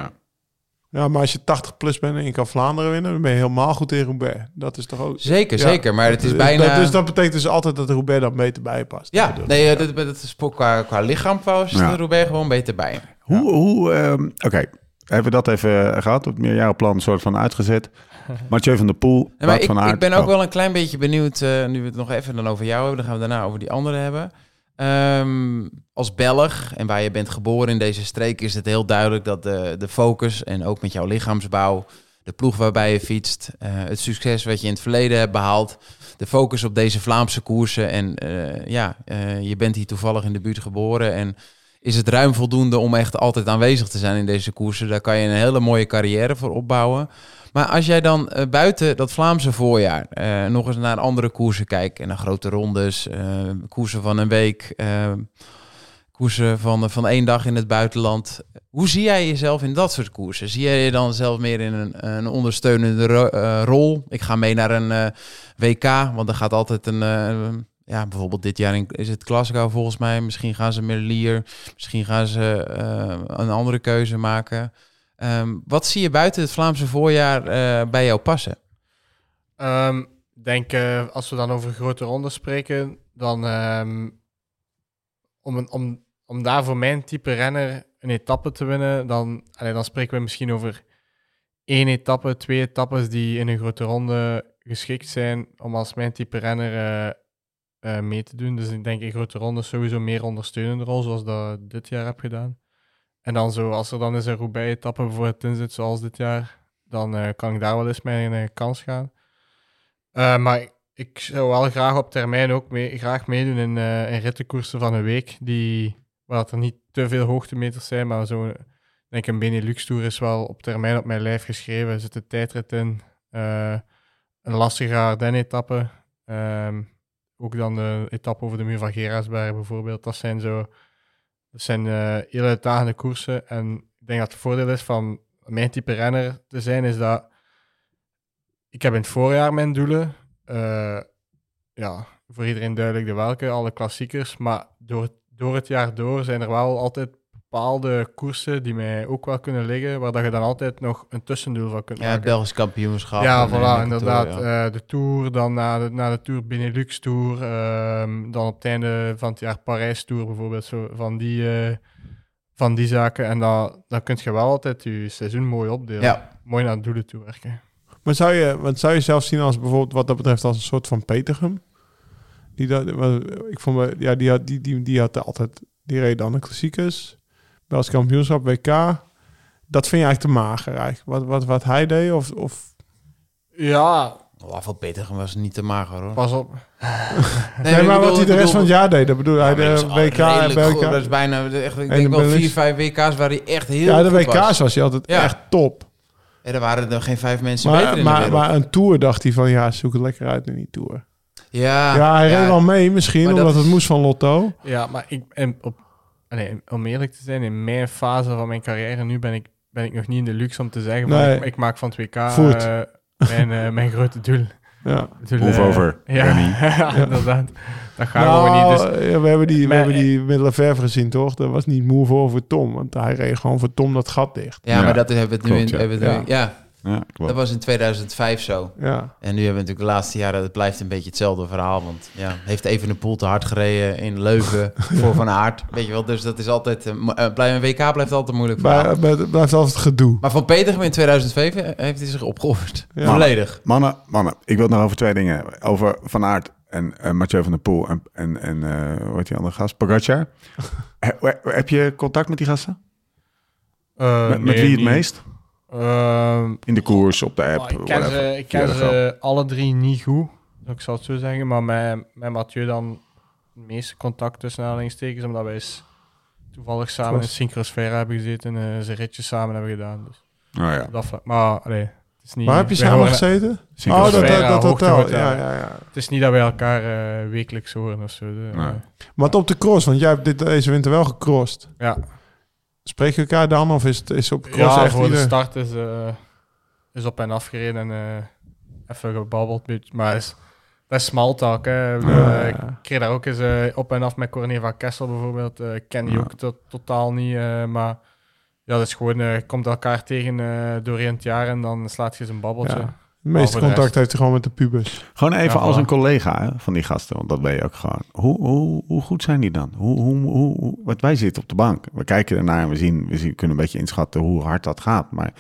Ja. Maar als je 80 plus bent en je kan Vlaanderen winnen, dan ben je helemaal goed in Roubaix. Dat is toch ook... Zeker, Ja. zeker. Maar het is Dus bijna... Dat, dus dat betekent dus altijd dat Roubaix dat beter bij je past. Ja, nee, ik. eh, dat, dat is qua, qua lichaam is Ja. de Roubaix gewoon beter bij. Hoe, hoe ehm, oké, hebben we dat even gehad, het meerjarenplan soort van uitgezet. Mathieu van der Poel, Ja, maar Wout ik, van Aert. ik ben ook Oh, wel een klein beetje benieuwd, eh, nu we het nog even dan over jou hebben, dan gaan we daarna over die anderen hebben. Ehm, als Belg en waar je bent geboren in deze streek is het heel duidelijk dat de, de focus en ook met jouw lichaamsbouw, de ploeg waarbij je fietst, eh, het succes wat je in het verleden hebt behaald, de focus op deze Vlaamse koersen en eh, ja, eh, je bent hier toevallig in de buurt geboren en is het ruim voldoende om echt altijd aanwezig te zijn in deze koersen. Daar kan je een hele mooie carrière voor opbouwen. Maar als jij dan eh, buiten dat Vlaamse voorjaar eh, nog eens naar andere koersen kijkt... en naar grote rondes, eh, koersen van een week... koersen van, van één dag in het buitenland. Hoe zie jij jezelf in dat soort koersen? Zie jij je dan zelf meer in een, een ondersteunende ro- rol? Ik ga mee naar een WK, want er gaat altijd een... ja, bijvoorbeeld dit jaar is het Glasgow volgens mij. Misschien gaan ze meer Lier. Misschien gaan ze een andere keuze maken. Ehm, wat zie je buiten het Vlaamse voorjaar eh, bij jou passen? Ik denk, eh, als we dan over grote rondes spreken, dan ehm, om, een, om, om daar voor mijn type renner een etappe te winnen, dan, dan spreken we misschien over één etappe, twee etappes die in een grote ronde geschikt zijn om als mijn type renner eh, mee te doen. Dus ik denk in grote rondes sowieso meer ondersteunende rol, zoals dat dit jaar heb gedaan. En dan zo, als er dan eens een Roubaix-etappe bijvoorbeeld in zit, zoals dit jaar, dan eh, kan ik daar wel eens mijn eh, kans gaan. Eh, maar ik- zou wel graag op termijn ook mee, graag meedoen in, in rittenkoersen van een week, die, waar er niet te veel hoogtemeters zijn, maar zo, denk een Benelux-tour is wel op termijn op mijn lijf geschreven. Er zit een tijdrit in, een lastige Ardennen-etappe, ehm, ook dan de etappe over de muur van Gerardsberg bijvoorbeeld. Dat zijn zo, dat zijn eh hele uitdagende koersen. En ik denk dat het voordeel is van mijn type renner te zijn, is dat ik heb in het voorjaar mijn doelen. Eh, ja, voor iedereen duidelijk de welke, alle klassiekers. Maar door, door het jaar door zijn er wel altijd bepaalde koersen die mij ook wel kunnen liggen, waar dat je dan altijd nog een tussendoel van kunt Ja, maken. het Belgisch kampioenschap. Ja, en, voilà, de inderdaad. Tour, ja. Eh, de Tour, dan na de, na de Tour Benelux Tour, ehm, dan op het einde van het jaar Parijs Tour bijvoorbeeld, zo, van, die, eh, van die zaken. En dan, dan kun je wel altijd je seizoen mooi opdelen. Ja. Mooi naar doelen toe werken. Maar zou je, wat zou je zelf zien als bijvoorbeeld wat dat betreft als een soort van Petergum? Die dat, ik vond me, ja, die had, die, die, die had altijd, die reed dan de klassiekers, Belgisch kampioenschap, WK. Dat vind je eigenlijk te mager eigenlijk. Wat, wat, wat hij deed of, of Ja, veel beter was niet te mager hoor. pas op. nee, maar wat hij de rest van het jaar deed, dat bedoel hij de WK en Dat is bijna, echt, ik de denk wel vier, vijf WK's waar hij echt heel Ja, de WK's was. was hij altijd Ja. echt top. En er waren er geen vijf mensen beter Maar, in de maar, wereld. maar een tour dacht hij van ja, zoek het lekker uit in die tour. ja, ja, hij reed wel mee misschien, dat omdat het is- moest van Lotto. Ja, maar ik, en op, nee, om eerlijk te zijn, in mijn fase van mijn carrière nu ben ik, ben ik nog niet in de luxe om te zeggen, Nee. ik, ik maak van het WK Voet. eh, mijn, eh, mijn grote doel. Ja. doel Move eh, over, Ja, inderdaad. Dat gaat gewoon niet. Dus, Nou, ja, we hebben die, we Maar- hebben die Lefevre gezien, toch? Dat was niet moe voor voor Tom. Want hij reed gewoon voor Tom dat gat dicht. Ja, Ja, maar dat hebben we het nu klopt, in... ja. hebben we het nu- ja. Ja, klopt. dat was in 2005 zo. Ja. En nu hebben we natuurlijk de laatste jaren, het blijft een beetje hetzelfde verhaal. Want ja, heeft even een poel te hard gereden in Leuven voor Van Aert. Weet je wel, dus dat is altijd... Een, uh, een WK blijft altijd moeilijk verhaal. Maar, maar het blijft altijd gedoe. Maar van Peter in 2005 heeft hij zich opgeofferd. Ja. Volledig. Mannen, mannen, ik wil het nog over twee dingen hebben. Over Van Aert en eh, Mathieu van der Poel en, en, en eh, hoe heet die andere gast? Pogacar. He- heb je contact met die gasten? eh, met, met nee, wie het niet. meest? Ehm, In de koers, op de app? Maar ik ken whatever. ze, ik ken ze alle drie niet goed, ik zal het zo zeggen. Maar met, met Mathieu dan het meeste contact tussen aanhalingstekens, omdat wij eens toevallig samen in Klopt. Synchrosfera hebben gezeten en uh, ze ritjes samen hebben gedaan. Dus Oh ja. dat, maar het is niet... Waar heb je samen gezeten? Oh, dat, dat, dat hotel. Ja, ja, ja. Het is niet dat wij elkaar eh, wekelijks horen of zo. de- Nee. eh, Maar op de cross, want jij hebt dit, deze winter wel gecrossed. ja, Spreek je elkaar dan of is het is op cross ja echt voor de start is, eh, is op en af gereden en eh, even gebabbeld. Maar is, dat is small talk. Hè. Ik Ja, eh. Ik kreeg daar ook eens op en af met Corné van Kessel bijvoorbeeld. eh ken die Ja. ook to- totaal niet. maar ja, dat is gewoon, je komt elkaar tegen doorheen het jaar en dan slaat je eens een babbeltje. Ja. Het meeste de contact rest. heeft hij gewoon met de pubers. Gewoon even Ja, als een collega hè, van die gasten, want dat ben je ook gewoon. Hoe, hoe, hoe goed zijn die dan? Hoe, hoe, hoe, want wij zitten op de bank. We kijken ernaar en we, zien, we zien, kunnen een beetje inschatten hoe hard dat gaat. Maar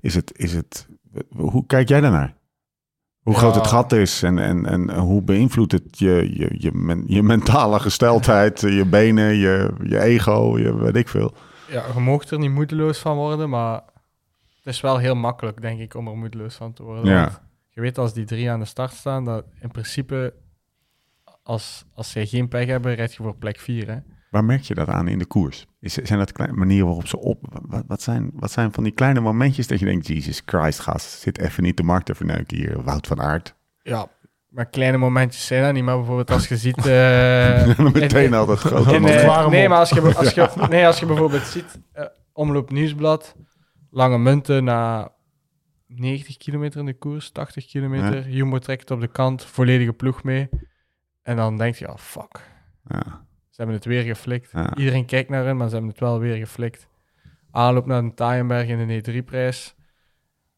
is het, is het, hoe kijk jij daarnaar? Hoe Ja. groot het gat is en, en, en hoe beïnvloedt het je, je, je, men- je mentale gesteldheid, je benen, je, je ego, je weet ik veel. Ja, je moogt er niet moedeloos van worden, maar is wel heel makkelijk, denk ik, om er moedeloos van te worden. Ja. Want je weet als die drie aan de start staan, dat in principe, als, als zij geen pech hebben, rijd je voor plek vier. Hè? Waar merk je dat aan in de koers? Is, zijn dat kleine manieren waarop ze op... Wat, wat, zijn, wat zijn van die kleine momentjes dat je denkt... Jesus Christ, gast, zit even niet de markt te verneuken hier. Wout van Aert. Ja, maar kleine momentjes zijn dat niet. Maar bijvoorbeeld als je ziet... eh, Meteen klaar nee, maar als je, als je, nee, als je bijvoorbeeld ziet... eh, Omloop Nieuwsblad, Lange Munten na 90 kilometer in de koers, 80 kilometer. Jumbo trekt op de kant, volledige ploeg mee. En dan denk je, oh fuck, Ja. ze hebben het weer geflikt. Ja. Iedereen kijkt naar hen, maar ze hebben het wel weer geflikt. Aanloop naar de Taaienberg in de E3-prijs.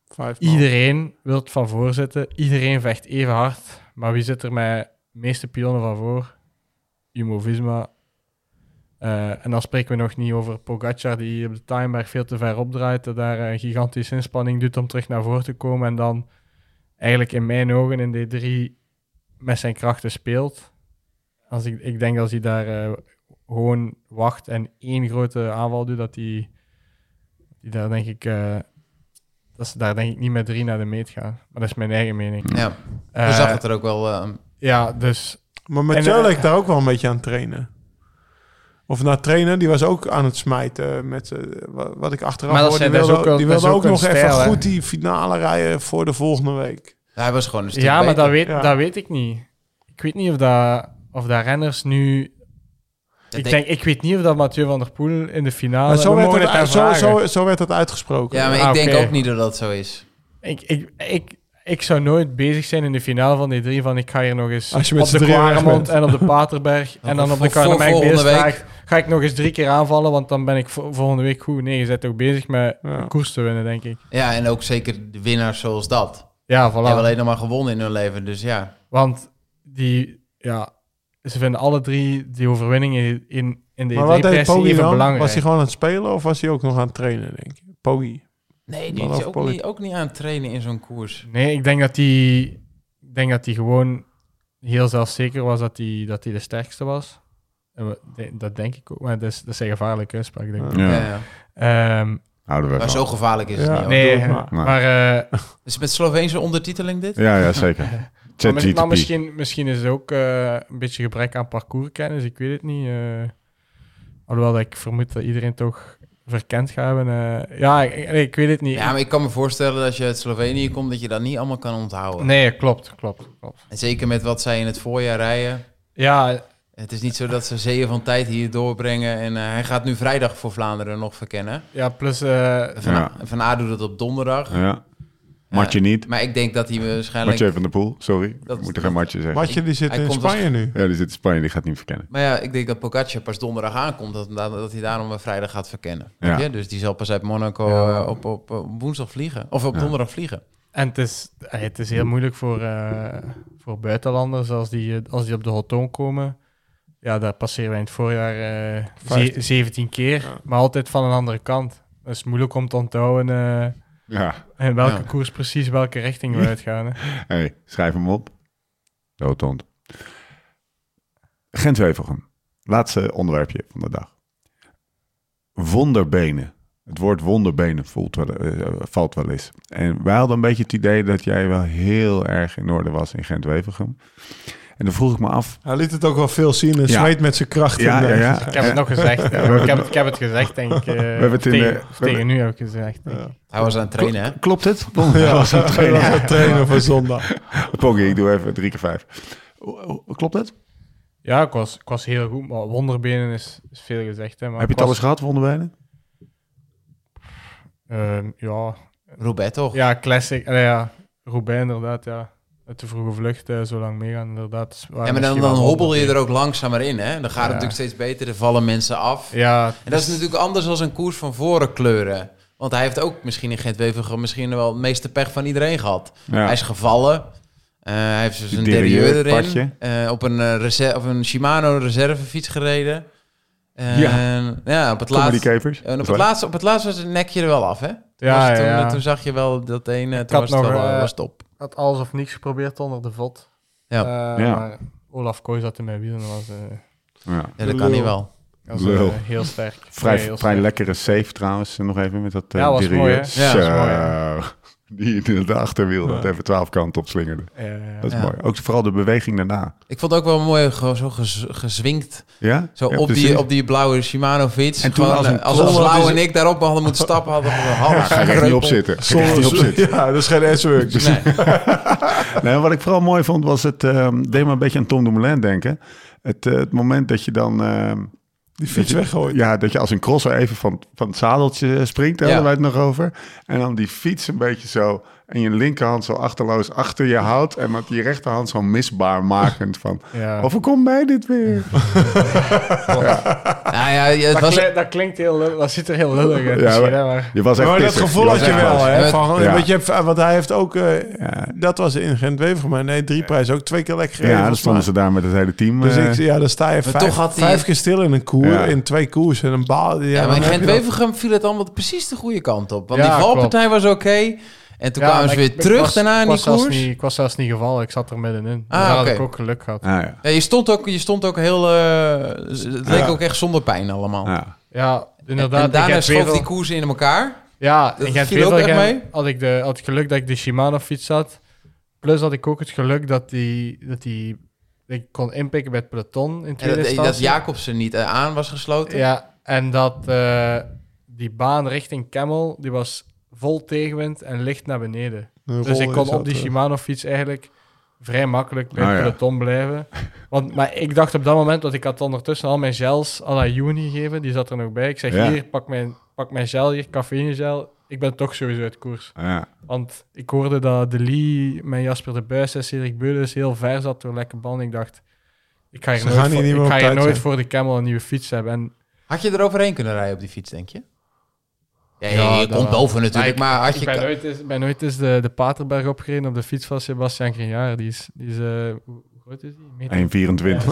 Vijf man. Iedereen wil het van voor zitten. Iedereen vecht even hard. Maar wie zit er met de meeste pionnen van voor? Jumbo-Visma. Eh, en dan spreken we nog niet over Pogacar, die op de Taaienberg veel te ver opdraait. Dat daar een gigantische inspanning doet om terug naar voren te komen. En dan eigenlijk in mijn ogen in D3 met zijn krachten speelt. Als ik, ik denk als hij daar eh, gewoon wacht en één grote aanval doet, dat hij die daar denk ik... eh, dat ze daar denk ik niet met drie naar de meet gaan. Maar dat is mijn eigen mening. Ja, Eh, je zag het er ook wel... eh, Ja, dus Maar met jou eh, leek daar ook wel een beetje aan trainen. Of na trainen, die was ook aan het smijten met eh, wa- wat ik achteraf Maar dat hoorde. Die dat is wilde, ook wel- die dat is wilde ook ook nog even hè? goed die finale rijden voor de volgende week. hij was gewoon een stuk ja, maar beter. dat weet, Ja. dat weet ik niet. Ik weet niet of dat, of dat renners nu... Ik, denk- denk, ik weet niet of dat Mathieu van der Poel in de finale... Zo we werd, het, aan zo, zo, zo werd het uitgesproken. Ja, maar Ah, ik denk oké. ook niet dat dat zo is. Ik, ik, ik, ik zou nooit bezig zijn in de finale van die drie van ik ga hier nog eens Als je met op de Kwaremond bent. en op de Paterberg en dan op de Karnemerk ga ik nog eens drie keer aanvallen, want dan ben ik vo- volgende week goed. Nee, je bent toch bezig met Ja. koers te winnen, denk ik. Ja, en ook zeker de winnaars zoals dat. Ja, Die hebben voilà. alleen nog maar gewonnen in hun leven, dus ja. Want die, ja, ze vinden alle drie die overwinningen in, in de Maar wat deed E3-prijs Poggi even belangrijk. Was hij gewoon aan het spelen of was hij ook nog aan het trainen, denk je? Poggi. Nee, die is ook niet, ook niet aan het trainen in zo'n koers. Nee, ik denk dat hij ik denk dat hij gewoon heel zelfzeker was dat hij dat hij de sterkste was. Dat denk ik ook, maar dat is, dat is een gevaarlijke uitspraak, denk ik. Ja. Ja. Ehm, we Maar zo gevaarlijk is het Ja. niet. nee, het maar. maar, eh, Is het met Sloveense ondertiteling dit? Ja, ja, zeker. maar, mis- ChatGPT. maar misschien, misschien is het ook eh, een beetje gebrek aan parcourskennis, ik weet het niet. eh. alhoewel dat ik vermoed dat iedereen toch verkend gaat hebben. eh. ja, ik, ik- ik weet het niet. Ja, maar ik kan me voorstellen dat als je uit Slovenië komt, dat je dat niet allemaal kan onthouden. Nee, klopt, klopt, klopt. En zeker met wat zij in het voorjaar rijden. Ja, Het is niet zo dat ze zeeën van tijd hier doorbrengen. En eh, hij gaat nu vrijdag voor Vlaanderen nog verkennen. ja plus... eh, Van, Ja. van A doet het op donderdag. Ja. Matje niet. Maar ik denk dat hij waarschijnlijk... Matje van der Poel, sorry. Dat- Ik moet er geen Matje zeggen. Matje die zit Hij in Spanje nu. Ja, die zit in Spanje, die gaat niet verkennen. Maar ja, ik denk dat Pogacar pas donderdag aankomt. Dat, dat, dat hij daarom vrijdag gaat verkennen. Ja. Je? Dus die zal pas uit Monaco Ja. eh, op, op, op woensdag vliegen. Of op Ja. donderdag vliegen. En het is, eh, het is heel moeilijk voor, eh, voor buitenlanders als die, eh, als die op de hoton komen. Ja, daar passeren wij in het voorjaar eh, ze- Vijftien. 17 keer, Ja. maar altijd van een andere kant. Dat is moeilijk om te onthouden eh, Ja, in welke Ja. koers precies welke richting we uitgaan. Hè. hey, schrijf hem op. Doodhond. Gent-Wevelgem. Laatste onderwerpje van de dag. Wonderbenen. Het woord wonderbenen voelt wel, eh, valt wel eens. En wij hadden een beetje het idee dat jij wel heel erg in orde was in Gent-Wevelgem. En dan vroeg ik me af. Hij liet het ook wel veel zien en Ja. zweet met zijn kracht. Ja, ja, ja. Ik heb het nog gezegd. Ja, ik, heb het, ik heb het gezegd, denk ik. eh, hebben het in tegen, de- of we tegen nu heb ik het gezegd. Hij was aan het trainen, hè? Klopt het? Ja, was het Hij was het trainer van zondag. Poggi, ik doe even drie keer vijf. Klopt het? Ja, ik was, ik was heel goed, maar wonderbenen is, is veel gezegd. Hè, maar Heb je het al was- eens gehad, wonderbenen? Ehm, ja, Roubaix toch? ja, classic. Allee, ja, Roubaix inderdaad, ja. De vroege vlucht eh, zo lang meegaan, inderdaad. Ja, maar dan, dan hobbel je er ook langzamer in, hè? Dan gaat het Ja. natuurlijk steeds beter. Er vallen mensen af. Ja, En dat is natuurlijk anders dan een koers van voren kleuren. Want hij heeft ook misschien in Gent-Wevelgem misschien wel het meeste pech van iedereen gehad. Ja. Hij is gevallen. Eh, hij heeft dus een derailleur derailleur erin. Eh, op een, eh, reser- of een Shimano reservefiets gereden. En, ja. op het laatste... En op het, laatste, op het laatste was het nekje er wel af, hè? Toen, Ja, was- toen, ja. toen zag je wel dat ene, toen was het nog, wel was top. Had alles of niets geprobeerd onder de vod. Ja. Eh, Ja. Maar Olaf Kooi zat in mijn wielen. Dat was, eh, Ja. Ja, dat kan niet wel. dat was eh, heel sterk. Vrij, Nee, heel vrij sterk. lekkere save trouwens, nog even met dat uh, Ja, was mooi, hè? Ja, was mooi, Die in de achterwiel, dat even twaalf kanten op slingerde. Ja, ja. Dat is Ja. mooi. Ook vooral de beweging daarna. Ik vond het ook wel mooi, gewoon zo gez- gezwinkt. Ja? Zo Ja, op, precies. die, op die blauwe Shimano-fiets. En toen Gewoon, als een eh, als, en ik daarop hadden moeten stappen, hadden we een half Ja, ga echt niet op zitten. Ja, dat is geen S-works. Nee. Nee, wat ik vooral mooi vond, was het... ehm deed me een beetje aan Tom Dumoulin denken. Het, eh, het moment dat je dan... ehm, Die fiets weggooien. Ja, dat je als een crosser even van, van het zadeltje springt, daar Ja. hadden wij het nog over. En dan die fiets een beetje zo en je linkerhand zo achterloos achter je houdt. En met die rechterhand zo misbaar makend van, Ja. overkomt mij dit weer? Nou ja, het dat, was, klink- dat klinkt heel. Dat ziet er heel lullig uit. Ja, misschien, maar-. Je was echt Maar dat gevoel Je had je wel, hè? Ja. Van, Ja. je hebt, want hij heeft ook, eh, Ja. dat was in Gent-Wever, maar nee, drie prijzen ook twee keer lekker gereden. Ja, dan stonden ze daar met het hele team. Dus eh, ik, ja, dan sta je Maar vijf, toch had vijf keer stil in een koer, Ja. in twee koers en een baal. Ja, ja, maar in heb je dat. Gent-Wevelgem viel het allemaal precies de goede kant op. Want Ja, die valpartij was oké. En toen Ja, kwamen ze weer ik- ik terug was- daarna in die was koers. Niet, ik was zelfs niet gevallen. Ik zat er middenin. Ah, daar had ik ook geluk gehad. ah, ja. Ja, je, stond ook, je stond ook heel... eh, het leek Ja. ook echt zonder pijn allemaal. Ja. Ja, inderdaad. en daarna ik heb schoof die koersen in elkaar. Ja, Dat ik viel ook echt mee? Had ik, de, had ik geluk dat ik de Shimano fiets had. Plus had ik ook het geluk dat die, dat die ik kon inpikken bij het peloton in En tweede dat, instantie. dat Jacobsen niet eh, aan was gesloten. Ja, en dat eh, die baan richting Camel, die was vol tegenwind en licht naar beneden. Een Dus ik kon op dat, die eh. Shimano fiets eigenlijk vrij makkelijk bij Ah, het ja. peloton blijven. Want, maar ik dacht op dat moment, want ik had ondertussen al mijn gels à la Uni gegeven, die zat er nog bij. Ik zeg, Ja. hier, pak mijn, pak mijn gel hier, cafeïnegel. Ik ben toch sowieso uit koers. Ja. Want ik hoorde dat De Lee, mijn Jasper de Buis en Cedric Beulis heel ver zat door lekker band. Ik dacht, ik ga hier Ze nooit, voor, ik ga hier nooit voor de Camel een nieuwe fiets hebben. En Had je er overheen kunnen rijden op die fiets, denk je? Ja, je, Ja, komt wel. boven natuurlijk, maar, had ik je... ben nooit eens, ben nooit eens de, de Paterberg opgereden op de fiets van Sebastian Grignard. Die is, die is eh, hoe groot is die? Een meter, 1,24.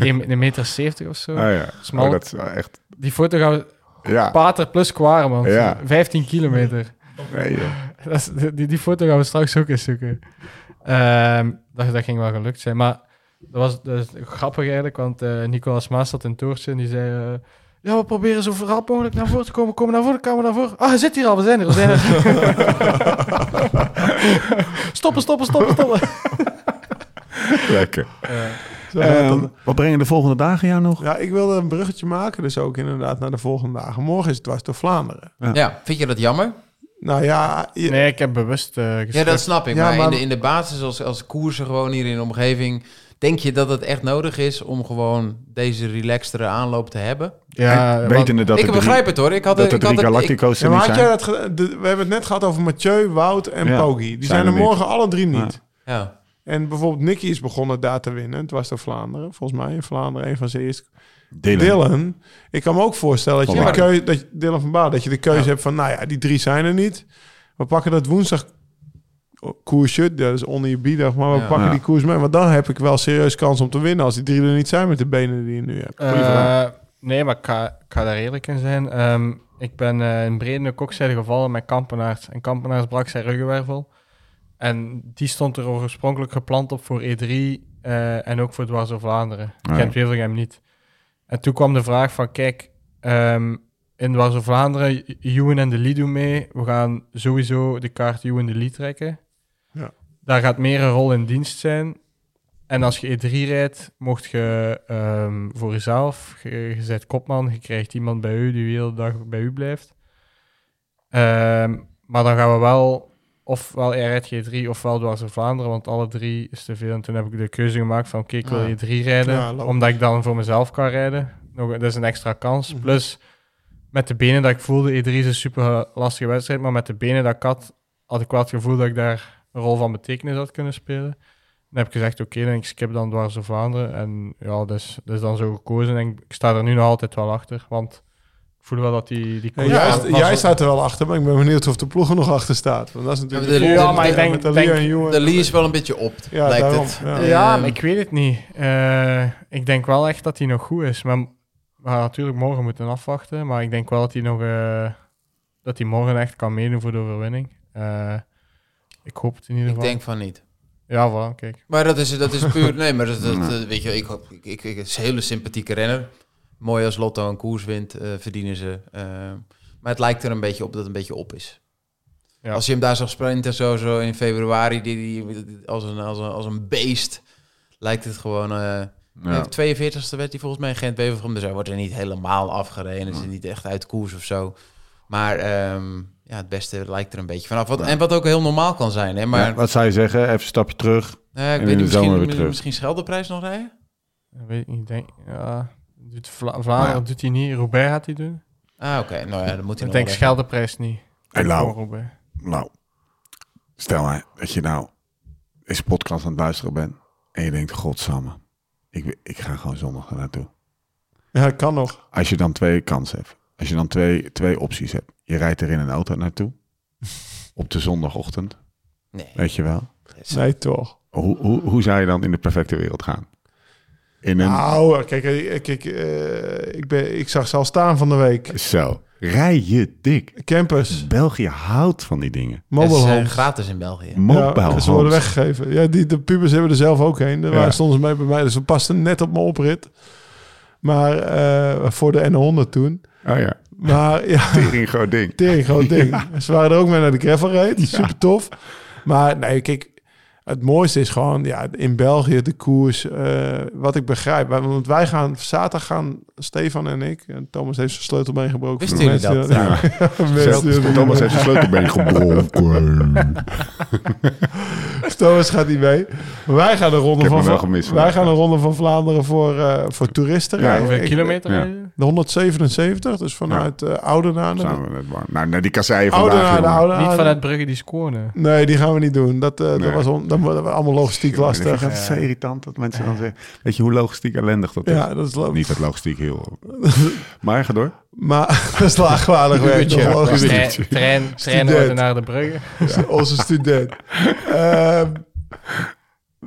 een, een meter 70 of zo. Ah, ja. Smal. Oh, dat is echt... Die foto gaan we... Ja. Pater plus Quaremont. Ja. 15 kilometer. Nee. Dat is- die, die foto gaan we straks ook eens zoeken. Ehm, dat, dat ging wel gelukt zijn. Maar dat was, dat is grappig eigenlijk, want eh, Nicolas Maas zat in het toertje en die zei... eh, ja, we proberen zo rap mogelijk naar voren te komen. Kom naar voren, kom naar voren. Ah, hij zit hier al, we zijn er, we zijn er. stoppen, stoppen, stoppen, stoppen. Lekker. Ehm, dat. wat brengen de volgende dagen jou nog? Ja, ik wilde een bruggetje maken, dus ook inderdaad naar de volgende dagen. Morgen is het dwars door Vlaanderen. Ja, vind je dat jammer? Nou ja, je- Nee, ik heb bewust eh Ja, dat snap ik. Ja, maar, maar- In, de, in de basis, als, als koersen gewoon hier in de omgeving... Denk je dat het echt nodig is om gewoon deze relaxtere aanloop te hebben? Ja, En want- wetende dat ik er begrijp drie, het hoor. Ik had dat het, er ik had ik- Galactico's Ja, er maar niet had jij zijn. dat ge- de- we hebben het net gehad over Mathieu, Wout en Ja, Poggi. Die zijn zijn, er niet. morgen alle drie niet. ja. En bijvoorbeeld Nicky is begonnen daar te winnen. Het was door Vlaanderen. Volgens mij in Vlaanderen een van zijn eerste. Dylan. Dylan. Ik kan me ook voorstellen dat je, de keuze, dat je Dylan van Baarle, dat je de keuze hebt van, nou ja, die drie zijn er niet. We pakken dat woensdag koersje, dat is bieden, maar we Ja. pakken Ja. die koers mee. Want dan heb ik wel serieus kans om te winnen als die drie er niet zijn met de benen die je nu hebt. Eh, nee, maar ik ga, ik ga daar eerlijk in zijn. Ehm, ik ben eh, in Brede kokzijde gevallen met Kampenaars. En Kampenaars brak zijn ruggenwervel. En die stond er oorspronkelijk gepland op voor E3 eh, en ook voor Dwars door Vlaanderen. Ja. Gent-Wevelgem niet. En toen kwam de vraag van, kijk, ehm, in Dwars door Vlaanderen, Ewan en de Lee doen mee. We gaan sowieso de kaart Ewan de Lee trekken. Daar gaat meer een rol in dienst zijn. En als je E3 rijdt, mocht je ehm, voor jezelf, je, je bent kopman, je krijgt iemand bij u die de hele dag bij u blijft. Ehm, maar dan gaan we wel, ofwel rijdt G3 ofwel dwars door Vlaanderen, want alle drie is te veel. En toen heb ik de keuze gemaakt van, oké, ik wil Ah. E3 rijden, Ja, omdat ik dan voor mezelf kan rijden. Nog, dat is een extra kans. Mhm. Plus, met de benen dat ik voelde, E3 is een super lastige wedstrijd, maar met de benen dat ik had, had ik wel het gevoel dat ik daar een rol van betekenis had kunnen spelen. Dan heb ik gezegd, oké, dan ik skip dan dwars door Vlaanderen. En ja, dat is, dat is dan zo gekozen. En ik, ik sta er nu nog altijd wel achter, want ik voel wel dat die... die Ja, koers- jij, staat er wel achter, maar ik ben benieuwd of de ploeg er nog achter staat. Want dat is natuurlijk... Ja, de- de- Ja, maar ik denk- de denk- Lee. De Lee is wel een beetje op, Ja, lijkt daarom, het. ja. Ja, Ehm, maar ik weet het niet. Eh, ik denk wel echt dat hij nog goed is. Maar we gaan natuurlijk morgen moeten afwachten. Maar ik denk wel dat hij nog... eh, dat hij morgen echt kan meedoen voor de overwinning. Eh, ik hoop het in ieder Ik geval. denk van niet. Ja, voilà, kijk. Maar dat is, dat is puur... Nee, maar dat, dat, eh, weet je, ik, hoop- ik, ik, ik, het is een hele sympathieke renner. Mooi als Lotto een koers wint, eh, verdienen ze. Eh, maar het lijkt er een beetje op dat het een beetje op is. Ja. Als je hem daar zag sprinten, zo, zo in februari, die, die, als, een, als, een, als een beest, lijkt het gewoon... eh Ja. De 42e werd hij volgens mij in gent bevergem dus hij wordt er niet helemaal afgereden. Is er niet echt uit koers of zo. Maar ehm, ja, het beste lijkt er een beetje vanaf. Wat, En wat ook heel normaal kan zijn. Hè? Maar Ja, wat zou je zeggen? Even een stapje terug. eh, ik weet niet, misschien, weer terug. misschien Scheldeprijs nog rijden? Ik weet ik niet. Denk, ja, doet Vla- Vlaanderen Ja. doet hij niet. Roubaix gaat hij doen. Ah, oké. Nou ja, dan moet hij Ik denk Scheldeprijs niet. Hey, Roubaix. Nou, stel nou dat je nou deze podcast aan het luisteren bent en je denkt, godsamme, ik, ik ga gewoon zondag naartoe. Ja, kan nog. Als je dan twee kansen hebt, als je dan twee, twee opties hebt. Je rijdt er in een auto naartoe, op de zondagochtend, Nee. weet je wel. Nee, toch. Hoe, hoe, hoe zou je dan in de perfecte wereld gaan? In een... Nou, kijk, eh, kijk eh, ik, ben, ik zag ze al staan van de week. Zo, rij je dik. Campers, België houdt van die dingen. Het is mobile eh, homes. gratis in België. Mobile ja, ze worden homes. weggegeven. Ja, die, de pubers hebben er zelf ook heen. Daar Ja. waren stonden ze mee bij mij. Dus we pasten net op mijn oprit. Maar eh, voor de N100 toen. Oh ja, Maar ja, tering groot ding. tering groot ding. Ze waren er ook mee naar de gravel race. Super tof. Maar nee, kijk, het mooiste is gewoon ja, in België de koers. eh, wat ik begrijp. Want wij gaan zaterdag gaan Stefan en ik. En Thomas heeft zijn sleutel meegebroken. Wisten Voor de jullie dat? Ja. Thomas heeft zijn sleutelbeen gebroken. Thomas gaat niet mee. Maar wij gaan een ronde van, gemist wij gaan een ronde van Vlaanderen voor, eh, voor toeristen. Ja, rijden. Hoeveel Ik- kilometer ja. De 177, dus vanuit eh Oudenaarde. Nou, naar die kasseien vandaag. Oudenaarde. Niet vanuit Brugge die scoren. Nee, die gaan we niet doen. Dat, eh, Nee. dat was on, dan worden we allemaal logistiek lastig. Dat is zo irritant dat mensen dan zeggen. Weet je hoe logistiek ellendig dat is? Ja, dat is Niet dat logistiek heel... maar ga door. Maar dat is laagwaardig werk. Trein Student. naar de Brugge. Onze student. Ehm,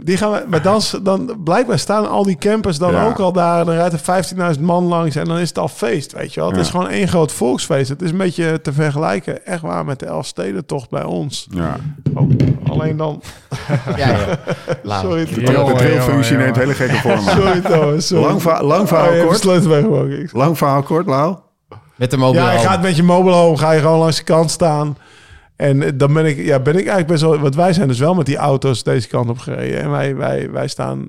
die gaan we, maar dan, dan blijkbaar staan al die campers dan Ja. ook al daar. Dan rijdt er 15.000 man langs en dan is het al feest, weet je wel. Het Ja. is gewoon één groot volksfeest. Het is een beetje te vergelijken, echt waar, met de Elfstedentocht bij ons. Ja. Oh, alleen dan... Ja, ja. Sorry, De, de trilfunctie jongen, neemt hele gekke vormen. sorry Thomas, sorry. Lang, va- lang Oh, verhaal de kort. sleutel meegemaakt. Ik- Lang verhaal kort, Lau. Met de mobile Ja, je gaat met je mobile home, ga je gewoon langs de kant staan. En eh, dan ben ik, ja, ben ik eigenlijk best wel... Want wij zijn dus wel met die auto's deze kant op gereden. En wij, wij, wij staan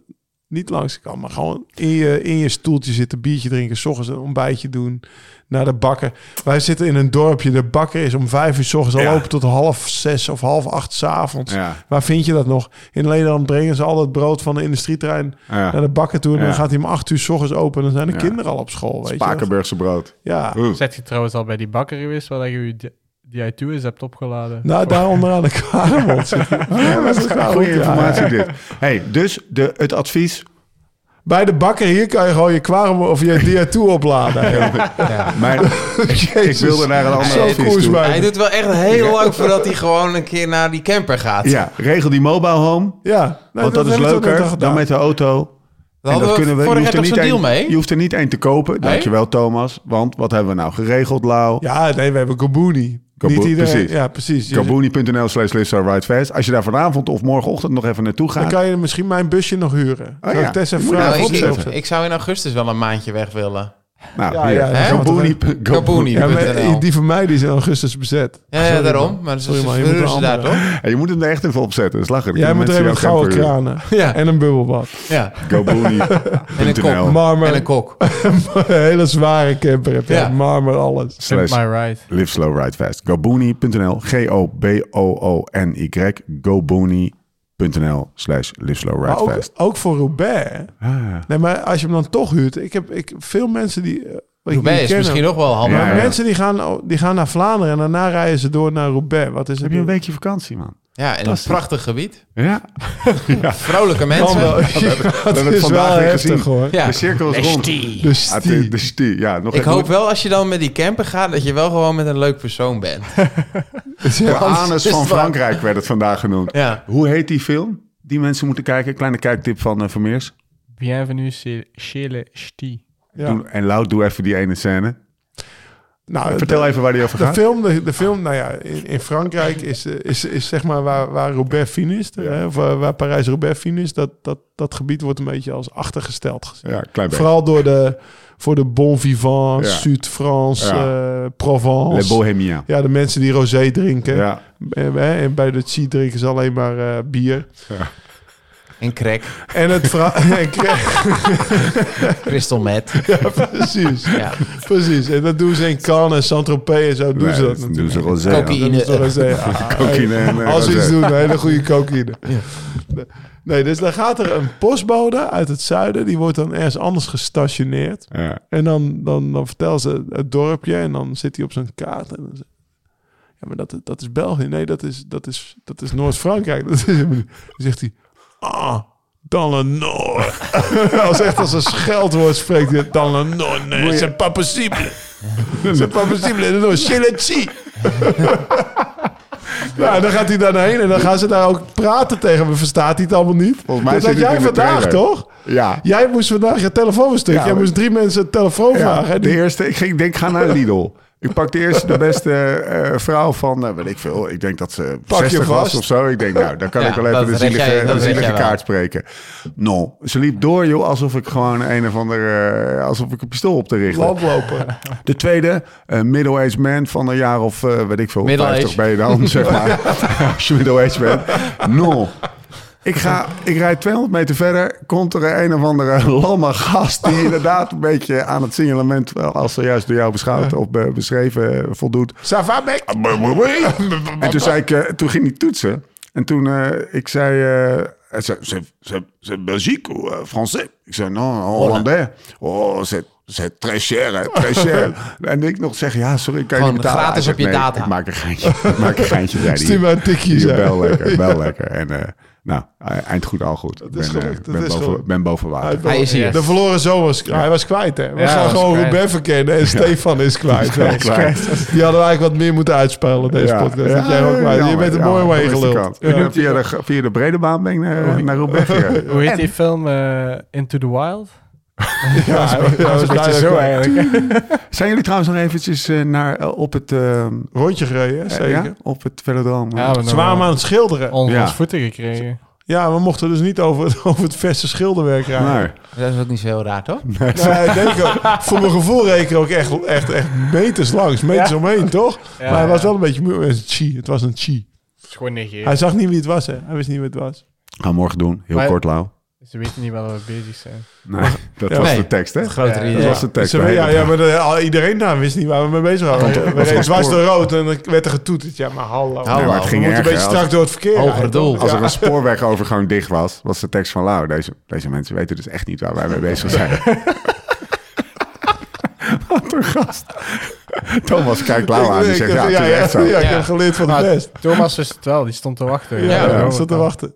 Niet langs de kant, maar gewoon in je, in je stoeltje zitten, biertje drinken, s ochtends een ontbijtje doen, naar de bakker. Wij zitten in een dorpje, de bakker is om vijf uur s ochtends al Ja. open tot half zes of half acht s avonds. Ja. Waar vind je dat nog? In Nederland brengen ze al het brood van de industrietrein Ja. naar de bakker toe. En Ja. dan gaat hij om acht uur s ochtends open. En dan zijn de Ja. kinderen al op school. Weet. Spakenburgse brood. Ja. Zet je trouwens al bij die bakker geweest waar je je di- die i2 hebt opgeladen? Nou, daar onderaan de Kwaremond zit. Ja, dat is Goede ja, informatie ja. dit. Hey, dus de, het advies. Bij de bakker hier kan je gewoon je Kwaremond of je dia toe opladen. Mijn, ik wilde naar een ander advies toe. Hij doet wel echt heel lang voordat hij gewoon een keer naar die camper gaat. Ja, regel die mobile home. Ja, nee, Want dat, is leuker dan met de auto. Daar En dat hadden kunnen we. Je hoeft, er niet deal één, mee? je hoeft er niet één te kopen. Dankjewel, Thomas. Want wat hebben we nou geregeld, Lau? Ja, nee, we hebben Gabuni. Gabo- Niet iedereen. precies. Ja, precies. Je- Kabooni.nl slash live so ride fast. Als je daar vanavond of morgenochtend nog even naartoe Dan gaat. kan je misschien mijn busje nog huren. Oh ja. Nou, ik zou in augustus wel een maandje weg willen. Nou, Ja, ja. Ja, maar .nl. die van mij die is in augustus bezet. Ja, ja, daarom. Maar ze verhuren moet ze daar toch? Je moet hem er echt even opzetten. Dat is lachen. Jij moet er even gouden kranen. Ja. En een bubbelbad. Ja. verhuren. En een kok. Marmer. En een kok. een hele zware camper heb je. Ja. Marmer, alles. Slash my ride. live slow ride fast. Gobooni.nl G-O-B-O-O-N-Y Gobooni.nl slash live slow ride Maar ook, fast. ook voor Roubaix. Ah. Nee, maar als je hem dan toch huurt. Ik heb ik, veel mensen die... eh, Roubaix is ken, misschien nog wel handig. Ja, Maar ja. mensen die gaan, die gaan naar Vlaanderen en daarna rijden ze door naar Roubaix. Wat is het? Heb je een weekje vakantie, man? Ja, in een prachtig gebied. Ja. Vrolijke mensen. hebben dat het is vandaag weer heftig gezien. hoor. Ja. De cirkel is rond. De de, stie. de stie. Ja, nog Ik even- hoop wel als je dan met die camper gaat, dat je wel gewoon met een leuk persoon bent. De anus is van. Frankrijk werd het vandaag genoemd. Ja. Hoe heet die film? Die mensen moeten kijken. Kleine kijktip van uh, Vermeers. Bienvenue chez le ch'ti. Ja. Doe- En Lau, doe even die ene scène. Nou, Vertel de- even waar die over De gaat. film, de, de film, nou ja, in, in Frankrijk is, eh, is, is zeg maar waar, waar Roubaix finisht, hè, of waar, waar Parijs-Roubaix finisht, dat, dat, dat gebied wordt een beetje als achtergesteld gezien. Ja, klein. Vooral door de, voor de bon vivant, Ja. Zuid-France, Ja. eh, Le Provence. Bohemien. ja, de mensen die rosé drinken. Ja. En, hè, en bij de Chi drinken ze alleen maar eh, bier. En crack. En het en Crystal meth. ja, precies. Ja. Precies. En dat doen ze in Cannes en Saint-Tropez en zo doen Nee, ze dat doen natuurlijk. ze rosé. Cocaïne. Rosé. Ah, Cocaïne en, eh, Als ze iets doen, een hele goede cocaïne. Nee, dus dan gaat er een postbode uit het zuiden. Die wordt dan ergens anders gestationeerd. Ja. En dan, dan, dan vertelt ze het dorpje. En dan zit hij op zijn kaart. En dan zegt ja, maar dat, dat is België. Nee, dat is, dat is, dat is Noord-Frankrijk. Zegt hij... Ah, dans le Nord. als echt als een scheldwoord spreekt hij... Dans le Nord. Nee, c'est pas possible. c'est pas possible. Non, chez le Chi. Ja, en dan gaat hij daarheen en dan gaan ze daar ook praten tegen me. Verstaat hij het allemaal niet? Volgens mij dat zit had het jij vandaag, trailer. toch? Ja. Jij moest vandaag je telefoon een stuk. Ja, jij moest drie mensen een telefoon Ja, vragen. de eerste, ik, ging, ik denk, ga naar Lidl. Ik pak de eerste, de beste eh, vrouw van, eh, weet ik veel. Ik denk dat ze Pak je 60 was of zo. Ik denk, nou, dan kan Ja, ik wel even de zielige, jij- de zielige wel. kaart spreken. No, ze liep door, joh, alsof ik gewoon een of ander, eh, alsof ik een pistool op te richten. Landlopen. De tweede, een middle-aged man van een jaar of, eh, weet ik veel, Middle 50 age. ben je dan, zeg maar. Als je middle-aged bent. No. Ik, ga, ik rijd 200 meter verder, komt er een of andere lamme gast... die inderdaad een beetje aan het signalement... wel, als ze juist door jou beschouwd of be- beschreven eh, voldoet. Va, mec? En toen, zei ik, eh, toen ging hij toetsen. En toen, eh, ik zei... eh, zei, c'est, Belgique ou euh, français? Ik zei, non, Hollandais. Oh, c'est, c'est très cher, hè, très cher. en ik nog zeg, ja, sorry, kan je Gewoon betalen? gratis op je nee, data. ik maak een geintje. ik maak een geintje, zei hij. Stuur maar een tikje. Wel lekker, wel lekker. En eh, nou, eind goed, al goed. Ik is ben, eh, gelukt, dat ben, is boven, ben boven water. Hij is hier. De verloren zoon was, hij was kwijt, hè? We Ja, gaan gewoon. Roubaix verkennen en Stefan is kwijt. Kwijt. Die hadden we eigenlijk wat meer moeten uitspelen, deze podcast. Dat jij ook kwijt. Je bent er mooi mee geluld. Via, de, via de brede baan ben ik naar, gegaan. Hoe heet die film? eh, Into the Wild? Ja, ja, dat is zo eigenlijk. Zijn jullie trouwens nog eventjes eh, naar, eh, op het... eh, Rondje gereden, hè, zeker. ja, op het velodroom? Ja, we Ze waren hem aan het schilderen. Onder Ja. ons voeten gekregen. Ja, we mochten dus niet over het, over het verse schilderwerk rijden. Nee. Dat is ook niet zo heel raar, toch? Nee, ik denk ook, voor mijn gevoel rekenen ook echt, echt, echt meters langs, meters omheen, toch? Ja, maar hij was wel een beetje moe. Het was een chi. Het was een chi. Het is gewoon negeren. Hij zag niet wie het was, hè? Hij wist niet wie het was. Gaan we morgen doen. Heel Maar- kort, Lau. Ze weten niet waar we bezig zijn. Nee, dat Ja. was Nee. de tekst, hè? Grotere Dat was de tekst. Ze- ja, ja, maar de- iedereen daar wist niet waar we mee bezig waren. We reden dwars door rood en dan werd er getoeterd. Ja, maar hallo. Hallo. Nee, maar het we ging moeten een beetje strak door het verkeer. Rijden, doel. als er een spoorwegovergang dicht was, was de tekst van Lau. Deze, deze mensen weten dus echt niet waar wij mee bezig zijn. Wat een gast. Thomas kijkt Lau aan. Die zegt, ja, ja, is ja, echt zo. ja, ik Ja. heb geleerd van de best. Thomas wist het wel, die stond te wachten. Ja, Ja, zat te wachten.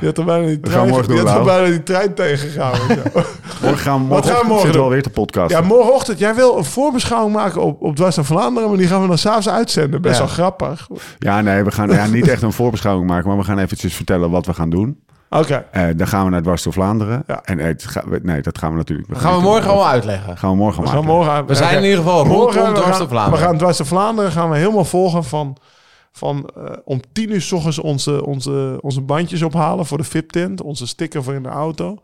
Je had er bijna die trein, morgen die doen, had er bijna die trein tegengehouden. Morgen gaan we, Wat gaan we morgen zitten we doen? alweer te podcasten. ja, morgenochtend. Jij wil een voorbeschouwing maken op, op Dwars naar Vlaanderen, maar die gaan we dan s'avonds uitzenden. Best Ja. wel grappig. Ja, nee, we gaan ja, niet echt een voorbeschouwing maken, maar we gaan eventjes vertellen wat we gaan doen. Oké. Eh, dan gaan we naar Dwars door Vlaanderen. Ja. En eh, het ga- we- nee, dat gaan we natuurlijk. Dat gaan we morgen allemaal uitleggen. Gaan we morgen We gaan maken. morgen We zijn in ieder geval rondom we Dwars gaan- door Vlaanderen. We gaan dwars door Vlaanderen gaan we helemaal volgen van, van eh, om tien uur s ochtends onze, onze, onze bandjes ophalen voor de VIP-tent. Onze sticker voor in de auto.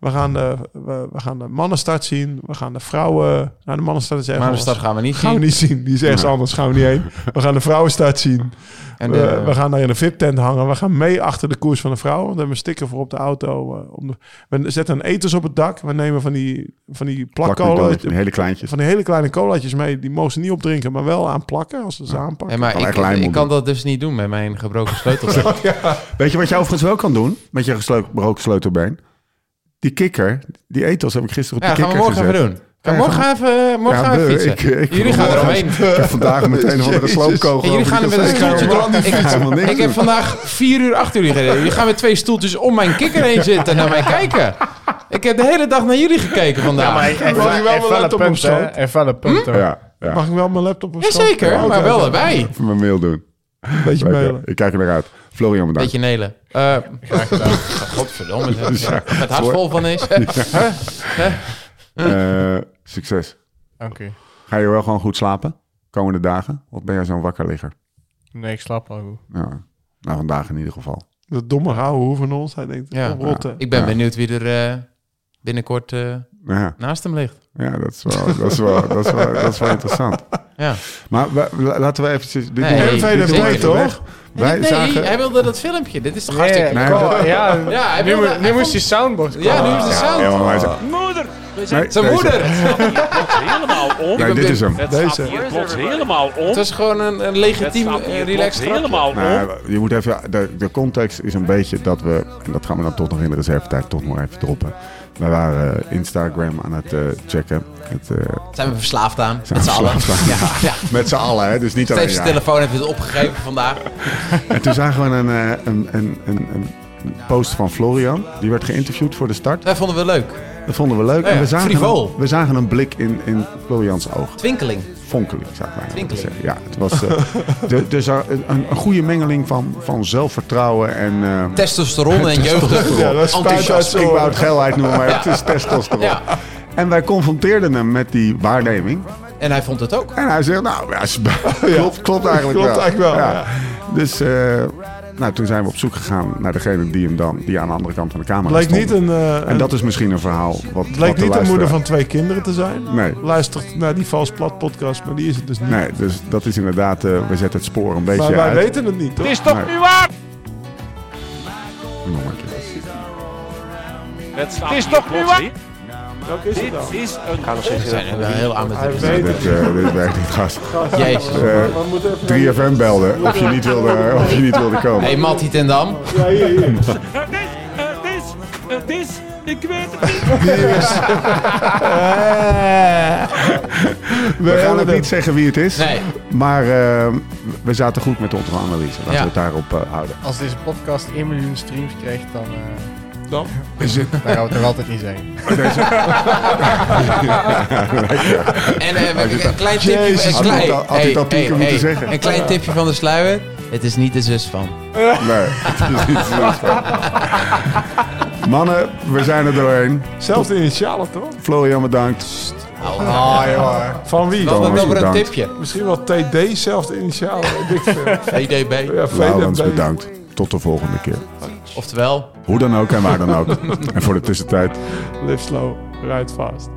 We gaan de, we, we gaan de mannenstart zien. We gaan de vrouwen... Nou, de mannenstart is ergens anders. gaan we niet gaan we zien. niet zien. Die is ergens Nee. anders. Gaan we niet heen. We gaan de vrouwenstart zien. En we, de- we gaan daar in een VIP-tent hangen. We gaan mee achter de koers van de vrouwen. We hebben een sticker voor op de auto. eh, om de, we zetten een eters op het dak. We nemen van die, van die die hele kleintjes. Van die hele kleine colaatjes mee. Die mogen ze niet opdrinken, maar wel aanplakken als ze ze aanpakken. Hey, maar ik, kan dat dus niet doen met mijn gebroken sleutel. Weet je wat je overigens wel kan doen? Met je gebroken sleutelbeen? Die kikker, die etels heb ik gisteren op ja, die gaan we kikker morgen gezet. even doen. Ja, Ja, morgen even, morgen Ja, gaan we we- fietsen. ik- ik- jullie gaan er morgen- omheen. Ik heb vandaag met een of andere sloopkogel. En jullie gaan er met een stoeltje Ja, door. Ik, niks ik heb vandaag vier uur achter jullie gereden. Jullie gaan met twee stoeltjes om mijn kikker heen zitten en naar mij kijken. Ik heb de hele dag naar jullie gekeken vandaag. Mag ik wel mijn laptop op? Even een punt. Ja, ja. Mag ik wel mijn laptop op schoot? Jazeker, Ja, maar wel erbij. Even mijn mail doen. Beetje mailen. Ik kijk er naar uit. Florian, bedankt. Beetje nelen. Eh Graag gedaan. godverdomme. Het hart vol van is. Eh, succes. Dank u. Ga je wel gewoon goed slapen? Komende dagen? Of ben jij zo'n wakker ligger? Nee, ik slaap al goed. Ja. Nou, vandaag in ieder geval. De domme ouwe hoe van ons. Hij denkt, Ja. ja. rotte. Ik ben Ja. benieuwd wie er eh, binnenkort eh, Ja, naast hem ligt. ja dat, is wel, dat, is wel, dat, is wel, dat is wel interessant. Ja. Maar we- laten we eventjes... Dit Nee, dit even toch? Wij nee, zagen... hij wilde dat filmpje. Dit is toch Nee, hartstikke nee, leuk? dat- ja, Ja, hij nu, wilde- moet- hij nu vond- moest die soundboard komen. Ja, nu is de sound. Ja, maar zijn- Moeder, Nee, zijn deze- moeder. helemaal om. Nee, dit is hem. Het Deze. plots helemaal om. Het was gewoon een, een Het legitiem, uh, hier relaxed helemaal om. Nou, je moet even, de, de context is een beetje dat we, en dat gaan we dan toch nog in de reservetijd toch nog even droppen. We waren eh, Instagram aan het eh, checken. Het, eh, Zijn we verslaafd aan, Zijn met z'n allen. Ja, ja. met z'n allen, hè? dus niet alleen Steeds telefoon heeft het opgegeven vandaag. En toen zagen we een, een, een, een, een post van Florian. Die werd geïnterviewd voor de start. Dat vonden we leuk. Dat vonden we leuk. Ja, en we zagen, frivol. een, we zagen een blik in, in Florians oog. Twinkeling. Vonkeling, zou ik bijna Twinkeling. zeggen. Ja, het was eh, de, dus een, een, een goede mengeling van, van zelfvertrouwen en... eh, Testosteron en jeugdig. Ja, dat Ik wou het geilheid noemen, maar het is testosteron. Ja. En wij confronteerden hem met die waarneming. En hij vond het ook. En hij zegt, nou, ja, klopt, klopt eigenlijk Klopt wel. eigenlijk wel, ja. Dus eh, nou, toen zijn we op zoek gegaan naar degene die hem dan, die aan de andere kant van de camera Bleek stond. niet een, eh, En dat is misschien een verhaal wat, het wat bleek de niet een moeder van twee kinderen te zijn. Nee. Luistert naar die Vals Plat podcast, maar die is het dus niet. Nee, dus dat is inderdaad, eh, we zetten het spoor een beetje maar wij uit. weten het niet, toch? Het is toch Nee. niet waar? Nog een keer. Het, is toch niet waar? Welke is het dan? Dit is een We zijn heel aan met Dit, eh, dit werkt niet, gast. Jezus. Eh, We moeten even... 3FM belde of je niet wilde, of je niet wilde komen. Hey, Mattie ten Dam. Ja, hier, hier. Het is, het is, het is, ik weet het niet. We gaan het niet zeggen wie het is. Nee. Maar eh, we zaten goed met onze analyse. Laten Ja. we het daarop eh, houden. Als deze podcast 1 miljoen streams krijgt, dan, eh Dan? Is het, dan gaan we het nog altijd niet zeggen. En eh, een klein tipje. Jezus. Een klein, had al tien keer moeten zeggen? Een klein tipje van de sluier. Het is niet de zus van. nee, het is niet zo. Mannen, we zijn er doorheen. Zelfde initialen, toch? Florian, bedankt. Ah, Van wie? Dan nog maar een tipje. Misschien wel TD, zelfde initialen. VDB. Ja, Laurens, VDB. bedankt. Tot de volgende keer. Oftewel, Hoe dan ook en waar dan ook. en voor de tussentijd. Live slow, ride fast.